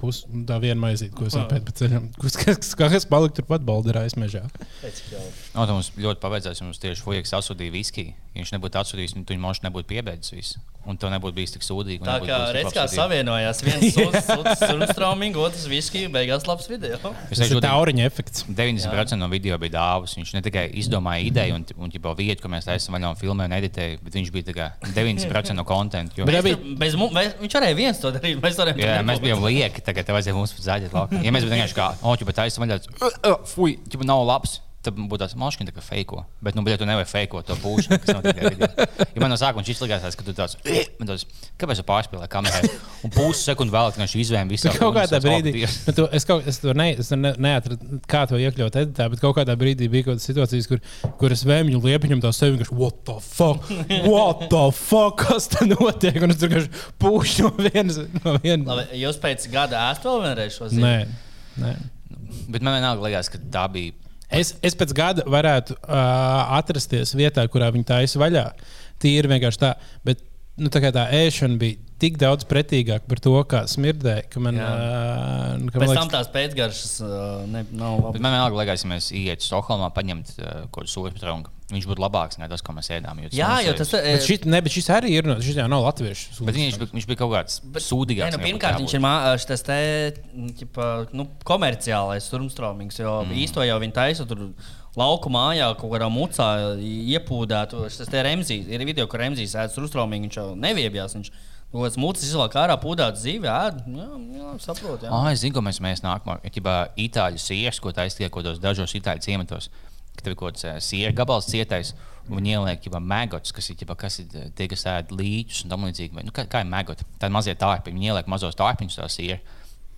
Speaker 2: pus, tā viena maizīte, ko es apēdu pa ceļam. Kas, kas, kas palika turpat balderā aizmežā.
Speaker 1: Pēc jau.
Speaker 3: No, tā mums ļoti paveicās, ja mums tieši Fujaks atsūtīja viskiju. Ja viņš nebūtu atsūtījis, tad viņš mums nebūtu piebeidzis visu. Un tev nebūtu bijis tik sūdīgi. un
Speaker 1: Tā kā
Speaker 3: bijis tik
Speaker 1: redz, kā savienojās viens *laughs* sunstrāmīgi, otrs viskija, beigās labs video.
Speaker 2: Tas ir tauriņa efekts.
Speaker 3: 90% no video bija dāvāts. Viņš ne tikai izdomāja ideju un, un jau vietu, ko mēs taisām vaļā un filmē un editēja, bet viņš bija tā kā 90% no konta.
Speaker 2: Bet
Speaker 1: Mēs mums, mēs, viņš varēja viens to darīt. Mēs,
Speaker 3: Jā, mēs bijām lieki, tagad tev vajadzēja mums zaļot. Ja mēs būtu vienkārši kā, o, ja tā ir vaļā, fuj, ja nav labs, Tad būtu tāds mašīna, kā fake. Bet, nu, bet tu nevari fake to kas video. Ja man no sākuma šis likās, tāds, ka tu tāds, man tāds, kāpēc tu pārspēlē kamerai? Un pusi sekundi vēlāk, kad viņš izvēlējās visu.
Speaker 2: Kaut kādā brīdī, nu, tu, es, kaut, es to ne, es ne, neatradu, kā to iekļaut editā, bet kaut kādā brīdī bija kaut kādas situācijas, kur, kur es vēmju liepiņam tā sevi, ka, what the fuck, what the fuck, kas te notiek? Un es tur vienkārši pūšu no vienas. No vienas.
Speaker 1: Labi, jūs pēc gada ēst vēl vienreiz šo zīmi?
Speaker 2: Nē.
Speaker 3: Bet man vienalga likās, ka tā bija.
Speaker 2: Es, es pēc gada varētu uh, atrasties vietā, kurā viņi taisa vaļā. Tīri vienkārši tā. Bet nu, tā, tā ēšana bija tik daudz pretīgāka par to, kā smirdēja. Ka man,
Speaker 1: Jā.
Speaker 2: uh, ka
Speaker 1: Pēc
Speaker 2: man
Speaker 1: tam tās pēcgaršas uh, ne, nav
Speaker 3: Bet
Speaker 1: labas.
Speaker 3: man vienalga likās, ja mēs ietu Stokholmā, paņemt uh, kaut kādu sūkņu trunku. Viņš būtu labāks nekā tas, ko mēs ēdām. jo tas
Speaker 1: Jā,
Speaker 3: nav
Speaker 1: jo
Speaker 3: sevis.
Speaker 1: tas
Speaker 2: Bet šis, ne, bet šis arī ir. no- Šis jau nav latviešu.
Speaker 3: Bet viņš, viņš bija kaut kāds sūdīgāks.
Speaker 1: Nē, nu, pirmkārt, viņš ir šis te ķipa, nu, komerciālais surmstrāmings, jo mm. īsto jau viņi taisa tur lauku mājā, kaut kādā mucā iepūdētu. Tas te Remzijs, ir video, kur Remzijs ēd surmstrāmingu, viņš jau neviebjās. Viņš kaut kāds mucis izlāk ārā, pūdāt dzīvi, ēd. Jā, jā saprotu.
Speaker 3: Ah, es zinu, ko mēs mēs nākamā. Ja itāļu sieras, ko taisīja kaut kādos dažos itāļu ciematos, ka tev ir kaut kāds sieras gabals cietais, un ieliek jau mēgots, kas ir, ķipa, kas ir tie, kas ēd līķus un tam līdzīgi. Nu, kā, kā ir mēgoti? Tādi mazie tārpi, viņi ieliek mazos tārpiņus tā siera.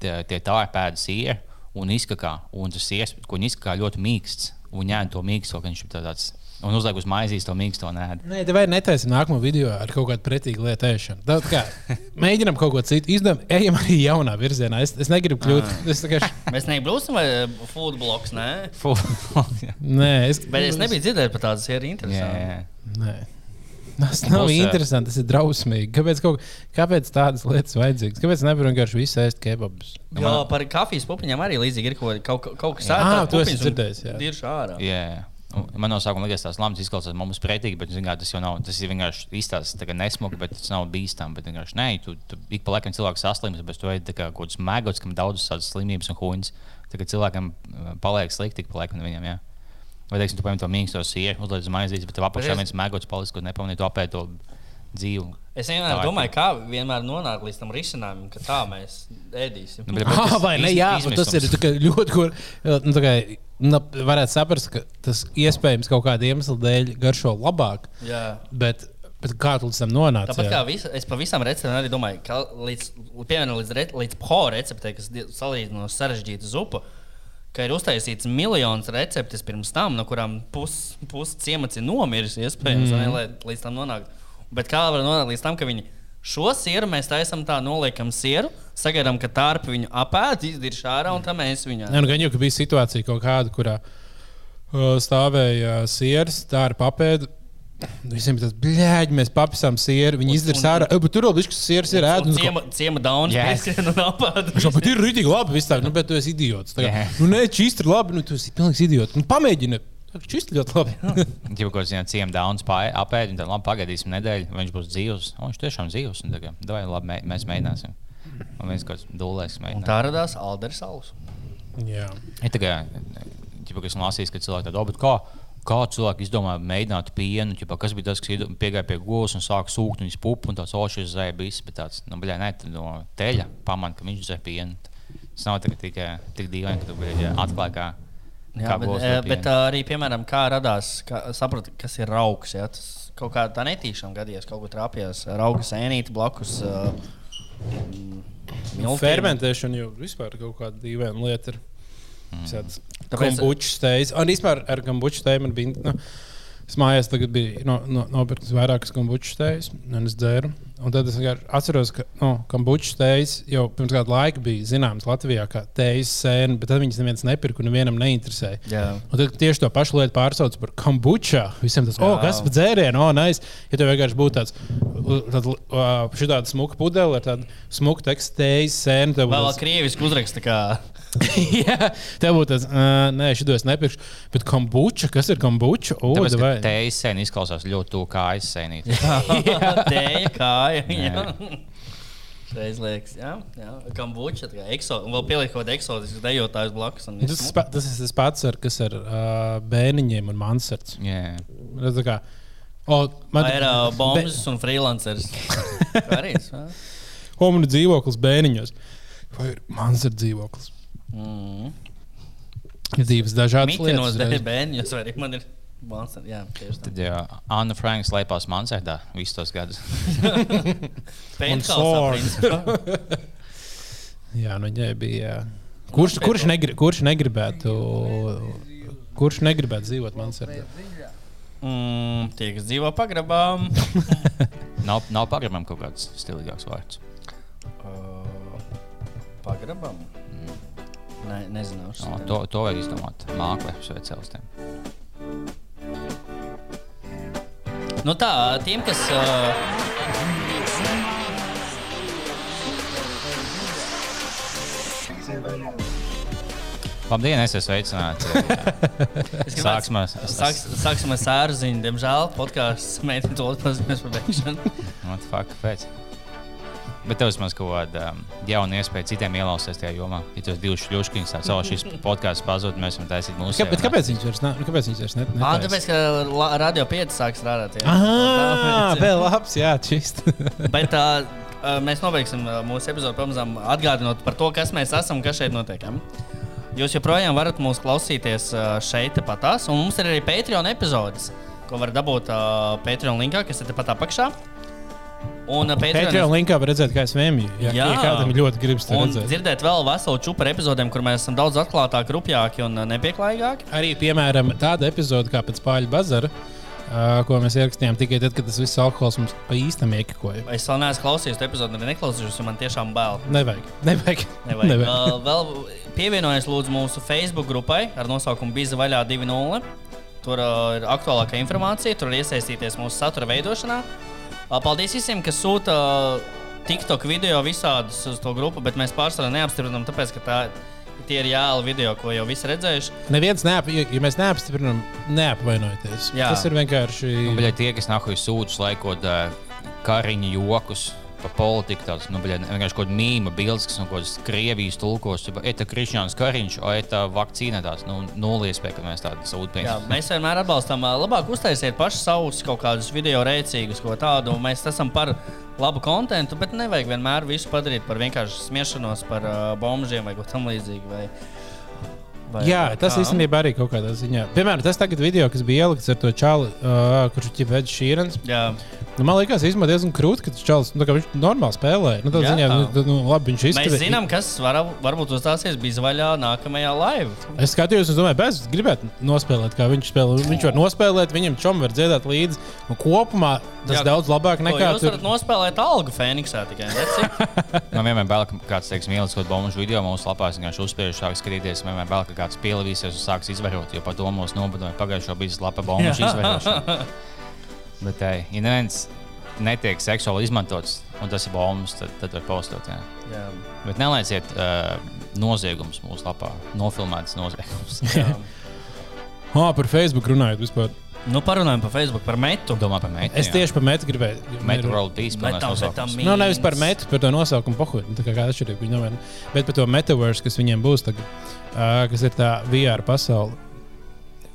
Speaker 3: Tie, tie tārpi ēd siera un izkakā, un tas sieras, ko viņi izkakā ļoti mīksts, un ņēma to mīksto, ka viņš ir tāds. Un uzliek uz maizes to mīksto nēdu.
Speaker 2: Nē, tev vajag netaisīt nākamo video ar kaut kādu pretīgu lietu ēšanu. Tā kā mēģinām kaut ko citu izdarīt, ejam arī jaunā virzienā. Es, es negribu kļūt. Es vienkārši.
Speaker 1: Mēs nebrūsim vai food bloks, nē.
Speaker 3: Fu-
Speaker 2: Nē, es,
Speaker 1: Bet es nebiju dzirdējis par tādu sēru
Speaker 3: Jā,
Speaker 1: interesantu.
Speaker 3: jā.
Speaker 2: Nē. Tas nav
Speaker 3: Būs, ē,
Speaker 2: interesanti, tas ir drausmīgi. Kāpēc, kaut, kāpēc tādas lietas vajadzīgas? Kāpēc nevar vienkārši visu ēst kebabus?
Speaker 1: Jo par kafijas pupiņām arī līdzīgi ir kaut, kaut, kaut kas
Speaker 2: Jā,
Speaker 1: tāds,
Speaker 2: to esmu dzirdējis, jā.
Speaker 1: Ir šādi.
Speaker 3: Man no sākuma likās, tās lammas izklausās mums pretīgi, bet kā, tas jau nav. Tas ir vienkārši izstāsts nesmuki, bet tas nav bīstami. Bet vienkārši nē, tu, tu ik pa laikam cilvēks saslims, bet tu ej kā kaut kāds mēgots, kam daudzas tādas slimības un huņas. Tagad cilvēkam paliek slikti ik pa laikam viņam. Jā. Vai teiksim, tu paņem to mīksto sieru, uzliec uz maizes, bet tev apakšā
Speaker 1: Bet
Speaker 3: viens mēgots paliks, ko nepamanīji, tu apēdi to dzīvu.
Speaker 1: Es vienmēr
Speaker 3: Tā
Speaker 1: domāju, kā vienmēr nonākt līdz tam risinājumam, ka tā mēs ēdīsim.
Speaker 3: Nu, bet-
Speaker 2: Ah,
Speaker 3: tas
Speaker 2: vai ne? Jā, tas ir ļoti, kur, nu, nu, varētu saprast, ka tas iespējams kaut kāda iemesla dēļ garšo labāk,
Speaker 1: Jā.
Speaker 2: bet, bet kā tu līdz tam nonāci?
Speaker 1: Tāpat
Speaker 2: jā?
Speaker 1: kā visa, es par visām receptēm arī domāju, ka līdz, piemēram, līdz, re, līdz po receptei, kas salīdzinoši sarežģīta zupa, ka ir uztaisīts miljons receptes pirms tam, no kurām puses pus ciemats ir nomiris, iespējams, mm. ne, lai līdz tam nonāktu. Bet kā var nonākt līdz tam, ka viņi šo sieru mēs taisām tā, noliekam sieru, sagaidām, ka tārpi viņu apēd, izdirž ārā un tā mēs viņu.
Speaker 2: Nē, nu, gan jau ka bija situācija kaut kāda, kurā uh, stāvēja sieras, tā ir papēda. Visiem bija tas, blēģi, mēs papisām sieru, viņi izdarīja sārā. "E, Bet tur jau bija sieras, ir ēdams.
Speaker 1: Ciema, ciema dauns,
Speaker 3: Jā.
Speaker 1: pieskrien un apēd.
Speaker 2: Viņš jau pat ir rītīgi labi. Viss tā, nu, bet tu esi idiots. Kā,
Speaker 3: Jā.
Speaker 2: nu, nē, šis ir labi, nu, tu esi pilnīgs idiots. Nu, pamēģini. Šis ļoti labi.
Speaker 3: Ja kaut kāds ciems dauns apēdi, tad labi pagaidīsim nedēļu, viņš būs dzīvs. O, viņš tiešām dzīvs. un Tagad, davai, labi, mē, mēs mēģināsim. Un viens kaut kāds dūlēs
Speaker 1: Un tā radās Alders Saus.
Speaker 2: Jā.
Speaker 3: Tā kā, ķipa, kas lasīs, ka cilvēki tādu, bet kā, kā cilvēki izdomāja mēģināt pienu, ķipa, kas bija tas, kas piegāja pie govs un sāka sūkt viņas pupu un tās ošas zēja bijis, bet tāds, nu, bļā, ne, no teļa pamanā, ka viņš zēja pienu. Tas nav tagad tikai tik dīvaini, ka tu bļā, atklāji, kā,
Speaker 1: Jā,
Speaker 3: kā
Speaker 1: bet, eh, bet uh, arī, piemēram, kā radās, kā, sapratu, kas ir raugs. Ja? Tas kaut kā tā netīšām gadījās, kaut kur trāpījās rauga sēnīte blakus. Uh,
Speaker 2: Nu, fermentēšana jau vispār kaut kāda dīvaina lieta. Ir. Tāpēc
Speaker 1: Tāpēc-
Speaker 2: kombučs steigts. Un vispār ar kombuču man bija. Nu, Es mājās biju no, no, nopircis vairākas kombuču steigts, un es dzēru. Un tad es atceros, ka no, kombuču steigts jau pirms kāda laika bija zināms Latvijā kā teijas sēne, bet tad viņas neviens nepirka un nevienam neinteresēja.
Speaker 1: Jā.
Speaker 2: Un tad tieši to pašu lietu pārsauc par kombučā. Visiem tas, oh, kas par dzērienu, oh, nice. Ja tev vienkārši būtu tāds, šī tāda smuka pudele ar tādu smuku tekstu teijas sēni,
Speaker 1: Vēl krieviski uzraksta, kā *laughs*
Speaker 2: Jā, tev būtu tas, uh, nē, šito es nepirkšu. Bet kombuča, kas ir kombuča? O,
Speaker 3: Tāpēc,
Speaker 2: vai?
Speaker 3: tējas sēne izklausās ļoti tuvu kā aizsēnīt.
Speaker 1: tēja kāja.
Speaker 3: Jā.
Speaker 1: jā. Šreiz liekas, jā, jā. Kambuča, tā kā ekso, un vēl pielikt kaut kādu eksotisku dejotāju blakus. un
Speaker 2: Tas, pa- tas ir tas pats, ar, kas ar uh, bērniņiem un mansards.
Speaker 3: Jā.
Speaker 2: Tā kā, o, man
Speaker 1: Vai ir uh, bombas un freelancers? *laughs* Arī. jā.
Speaker 2: Homunu dzīvoklis bērniņos. Vai ir mansards dzīvoklis?
Speaker 1: Mm.
Speaker 2: Divas dažādas
Speaker 1: Mitinos
Speaker 2: lietas.
Speaker 1: vai arī man ir monstri. Jā.
Speaker 3: Tad jā, Anna Franks slēpās Mansēdā visus tos gadus. *laughs*
Speaker 1: Principā. *laughs*
Speaker 2: Jā, nu viņai bija. Kurš, kurš, negri, kurš negribētu? Kurš negribētu dzīvot Mansardā?
Speaker 1: Mm, tie, kas dzīvo pagrabā. *laughs*
Speaker 3: Nav, nav pagrabam kaut kāds stilīgāks vārds.
Speaker 1: Uh, pagrabam? Nē, nezināšu.
Speaker 3: No, to, to vajag izdomāt. Mākslinieks vai celstiem.
Speaker 1: Nu tā, tiem, kas. Uh,
Speaker 3: Labdien, es esmu sveicināts. *laughs* Sāksim ar-
Speaker 1: Sāks, sāksim ar sāru ziņu. Diemžēl podkāsts *laughs* mēģina to paziņot par beigšanu.
Speaker 3: What the fuck, pēc? Bet tev vismaz kaut kāda um, jauna iespēja citiem ielausties tajā jomā. Ja tos divus šļuškiņus tāds, oh, šis podkāsts pazūd, mēs varam taisīt mūsu.
Speaker 2: Kā, bet kāpēc viņš vairs nav? Kāpēc viņš vairs net?
Speaker 1: Ah, tāpēc, ka la- Radio 5 sāk strādāt. jā.
Speaker 2: Ah,
Speaker 1: jā.
Speaker 2: vēl labs, jā, čist. *laughs*
Speaker 1: Bet uh, uh, mēs nobeigsim uh, mūsu epizodi pamazām atgādinot par to, kas mēs esam un kas šeit notiek. Jūs joprojām varat mūs klausīties uh, šeit, patās, un mums ir arī Patreon epizodes, ko var dabūt uh, Patreon linkā, kas ir tepat apakšā. Un uh,
Speaker 2: Patreon linkā var redzēt, kā es vēmju. Jā,
Speaker 1: Jā.
Speaker 2: ja kādam ļoti gribas to redzēt.
Speaker 1: dzirdēt vēl veselu čūpu par epizodēm, kur mēs esam daudz atklātāki, rupjāki un uh, nepieklājīgāki.
Speaker 2: Arī, piemēram, tāda epizode kā pēc Pāļa bazara, uh, ko mēs ierakstījām tikai tad, kad tas viss alkohols mums pa īstam iekikoja.
Speaker 1: Es vēl neesmu klausījies to epizodi, arī neklausīšos, jo man tiešām bail.
Speaker 2: Nevajag. Nevajag.
Speaker 1: Nevajag.
Speaker 2: Nevajag.
Speaker 1: Vēl, vēl pievienojies lūdzu mūsu Facebook grupai ar nosaukumu Biza vaļā 2.0. Tur uh, ir aktuālākā informācija, tur var iesaistīties mūsu satura veidošanā. Paldies visiem, kas sūta TikTok video visādus uz to grupu, bet mēs pārsvarā neapstiprinām, tāpēc ka tā, tie ir jāli video, ko jau visi redzējuši.
Speaker 2: Neviens neap, ja ja mēs neapstiprinām, neapvainojieties. Tas ir vienkārši.
Speaker 3: Nu, bet tie, kas nahuj sūdz laikot uh, kariņu jokus. Par politiku tāds nu, bļa, vienkārši kaut kāda mīmīma, bildes, kas no kaut kādas Krievijas tulkos. Ir tā Krišņāns Kariņš, vai tā vakcīna tāds nu, nulle iespēja, ka mēs tādu
Speaker 1: Jā,
Speaker 3: sūdzam.
Speaker 1: mēs vienmēr atbalstām, labāk uztaisiet paši savus kaut kādus video rēcīgus, ko tādu. un Mēs esam par labu kontekstu, bet nevajag vienmēr visu padarīt par vienkārši smiešanos par uh, bombžiem vai ko tamlīdzīgu. Vai, vai,
Speaker 2: Jā, tas
Speaker 1: kā.
Speaker 2: īstenībā arī kaut kādā ziņā. Piemēram, tas tagad video, kas bija ielikts ar to čāli, uh, kurš ir Ķipēds Šīrens.
Speaker 1: Jā,
Speaker 2: Nu, man liekas, īstenībā diezgan krūti, ka tas čālis nu, viņš normāli spēlē. Nu, tādā
Speaker 1: Jā.
Speaker 2: ziņā, nu, nu, labi, viņš
Speaker 1: mēs
Speaker 2: izskatās.
Speaker 1: zinām, kas var, varbūt uzstāsies bizvaļā nākamajā live.
Speaker 2: Es skatījos, un domāju, es gribētu nospēlēt, kā viņš spēlē. Viņš var nospēlēt, viņam čom var dziedāt līdzi. Nu, kopumā tas
Speaker 1: Jā,
Speaker 2: daudz labāk nekā
Speaker 1: jūs
Speaker 2: tur.
Speaker 1: varat nospēlēt algu Fēniksā tikai.
Speaker 3: Man vienmēr bail, ka kāds teiks, mīlis kaut kādu bombu video mūsu lapā. Es vienkārši uzspiežu, sāku skatīties. Man vienmēr bail, ka kāds pielīsies un sāks izvarot, jo par to mums nobadoja pagājušo biznesu lapa *laughs* bombu izvarošanu. Bet, ej, ja neviens netiek seksuāli izmantots, un tas ir bombas, tad, tad var postot. Jā.
Speaker 1: Jā.
Speaker 3: Bet nelaiciet uh, noziegumus mūsu lapā, nofilmētas noziegumus. *laughs*
Speaker 1: Jā.
Speaker 2: Ah, par Facebook runājot vispār.
Speaker 1: Nu, parunājam par Facebook, par metu.
Speaker 3: Domā par meitu.
Speaker 2: Es tieši par metu gribēju.
Speaker 3: Metu World Peace.
Speaker 2: Nu, nevis par metu, par to nosaukumu, pohuļ. Nu, tā kā kāda atšķirība viņa nav. Bet par to metaverse, kas viņiem būs tagad, uh, kas ir tā VR pasaule.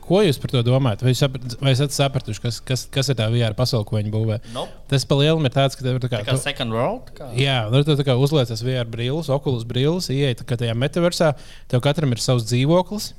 Speaker 2: Ko jūs par to domājat? Vai jūs saprat- vai esat sapratuši, kas, kas, kas ir tā VR pasaule, ko viņi būvē?
Speaker 1: Nope.
Speaker 2: Tas pa lielam ir tāds, ka tev ir tā kā.
Speaker 1: Tā kā second world. Kā?
Speaker 2: Jā, nu, tu tā kā uzliekas VR brīvs, okulus tā kā tajā metaversā. Tev katram ir savs dzīvoklis.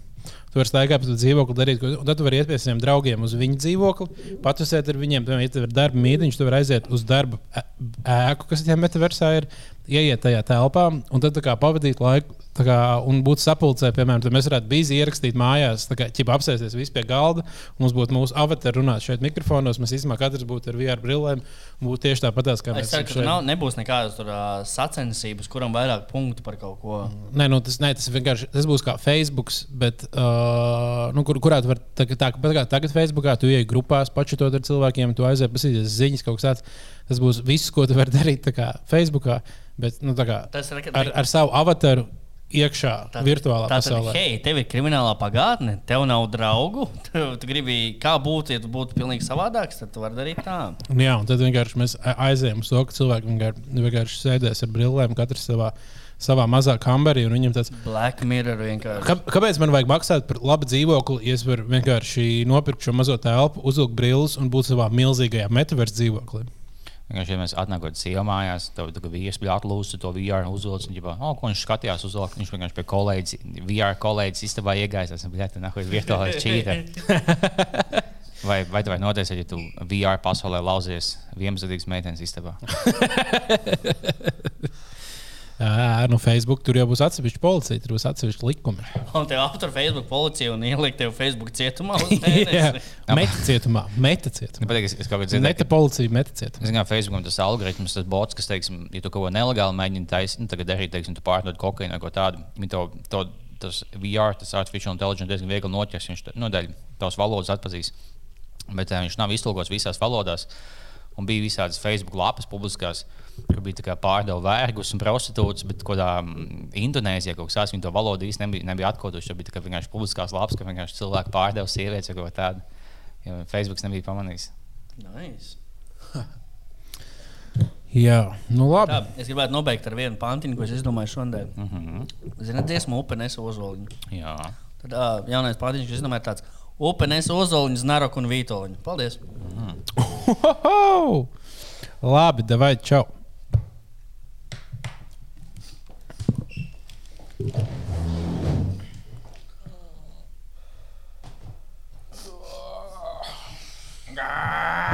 Speaker 2: Tu vari staigāt pa dzīvokli, darīt, ko, tad tu vari iet pie saviem draugiem uz viņu dzīvokli, patusēt ar viņiem. Piemēram, ja tev ir darba mītīņš, tu vari aiziet uz darba ēku, kas tajā metaversā ir, ieiet tajā telpā un tad pavadīt laiku. Kā, un būt sapulcē, piemēram, tad mēs varētu bīzi ierakstīt mājās, kā ķipa apsēsties visi pie galda. Mums būtu mūsu avatari runāt šeit mikrofonos. Mēs īstenībā katrs būtu ar VR brillēm. Būtu tieši tāpat, kā mēs
Speaker 1: Es ceru, tur nav, nebūs nekādas tur, uh, sacensības, kuram vairāk punktu par kaut ko.
Speaker 2: Nē, nu, tas, nē, tas, vienkārši, tas būs kā Facebook, bet uh, nu, kur, kurā tu vari tā, tā, tā, kā tagad Facebookā tu ieej grupās, pačutot ar cilvēkiem, tu aizies pasīties ziņas, kaut kas tāds. Tas būs viss, ko tu vari darīt kā Facebookā, bet nu, kā,
Speaker 1: Tas ir
Speaker 2: ar, ar savu avataru iekšā,
Speaker 1: Tātad-
Speaker 2: virtuālā
Speaker 1: tātad,
Speaker 2: pasaulē.
Speaker 1: Hei, tev ir kriminālā pagātne, tev nav draugu. Tu, tu gribi, kā būtu, ja tu būtu pilnīgi savādāks, tad tu vari darīt tā.
Speaker 2: Jā, un tad vienkārši mēs aizējām uz to, ka cilvēki vienkārši, vienkārši sēdēs ar brillēm, katrs savā, savā mazā un Viņam tāds
Speaker 1: Black Mirror vienkārši.
Speaker 2: Kā, kāpēc man vajag maksāt par labu dzīvokli, ja es varu vienkārši nopirkt šo mazo telpu, uzvilkt brilles un būt savā milzīgajā metaversa dzīvoklī?
Speaker 3: Vienkārši, ja mēs atnākot sievā mājās, tad vīrs bija atlūsis to VR uzvilcis. Un, ģipā, oh, viņš skatījās uz Latviju? Viņš vienkārši pie kolēģis, VR kolēģis istabā iegājās. Ka tas ir virtuālais čīta. *laughs* Vai, vai tu vari noteikti, ja tu VR pasaulē lauzies vienpusīgas meitenes istabā? *laughs*
Speaker 2: Jā, nu Facebook tur jau būs atsevišķa policija, tur būs atsevišķi likumi.
Speaker 1: Un tev aptur Facebook policiju un ielikt tev Facebook cietumā. uz *laughs*
Speaker 2: Jā, meta cietumā, meta cietumā.
Speaker 3: patīk, es, es kaut kā dzirdēju,
Speaker 2: Meta policija, meta cietumā.
Speaker 3: Es zinu, ka Facebookam tas algoritms, tas bots, kas, teiksim, ja tu kaut ko nelegāli mēģini taisīt, nu, tagad darīt, teiksim, tu pārdod kokainu vai ko tādu, to, to, tas VR, tas artificial intelligence diezgan viegli noķers, viņš to- nu, dēļ tās valodas atpazīs. Bet uh, viņš nav iztulkots visās valodās. Un bija visādas Facebook lapas publiskās, kur bija pārdeva vergus un prostitūtus, bet kādā mm, Indonēzijā kaut kas tāds, viņi to valodu īsti nebija, nebija atkoduši. Tur bija vienkārši publiskās lapas, ka vienkārši cilvēki pārdeva sievietes vai ko tādu. Jo Facebooks nebija pamanījis.
Speaker 1: Nice. *laughs*
Speaker 2: Jā, nu labi.
Speaker 1: Tā, es gribētu nobeigt ar vienu pantiņu, ko es izdomāju šodien. Mm
Speaker 3: Mhm.
Speaker 1: -hmm. Ziniet, dziesmu upe nes ozoliņu.
Speaker 3: Jā.
Speaker 1: Tad uh, jaunais pantiņš, ko es izdomāju, ir tāds upe nes ozoliņu, znaroku un vītoliņu. Paldies! *laughs*
Speaker 2: Ohoho! Labi, davai, čau! 아.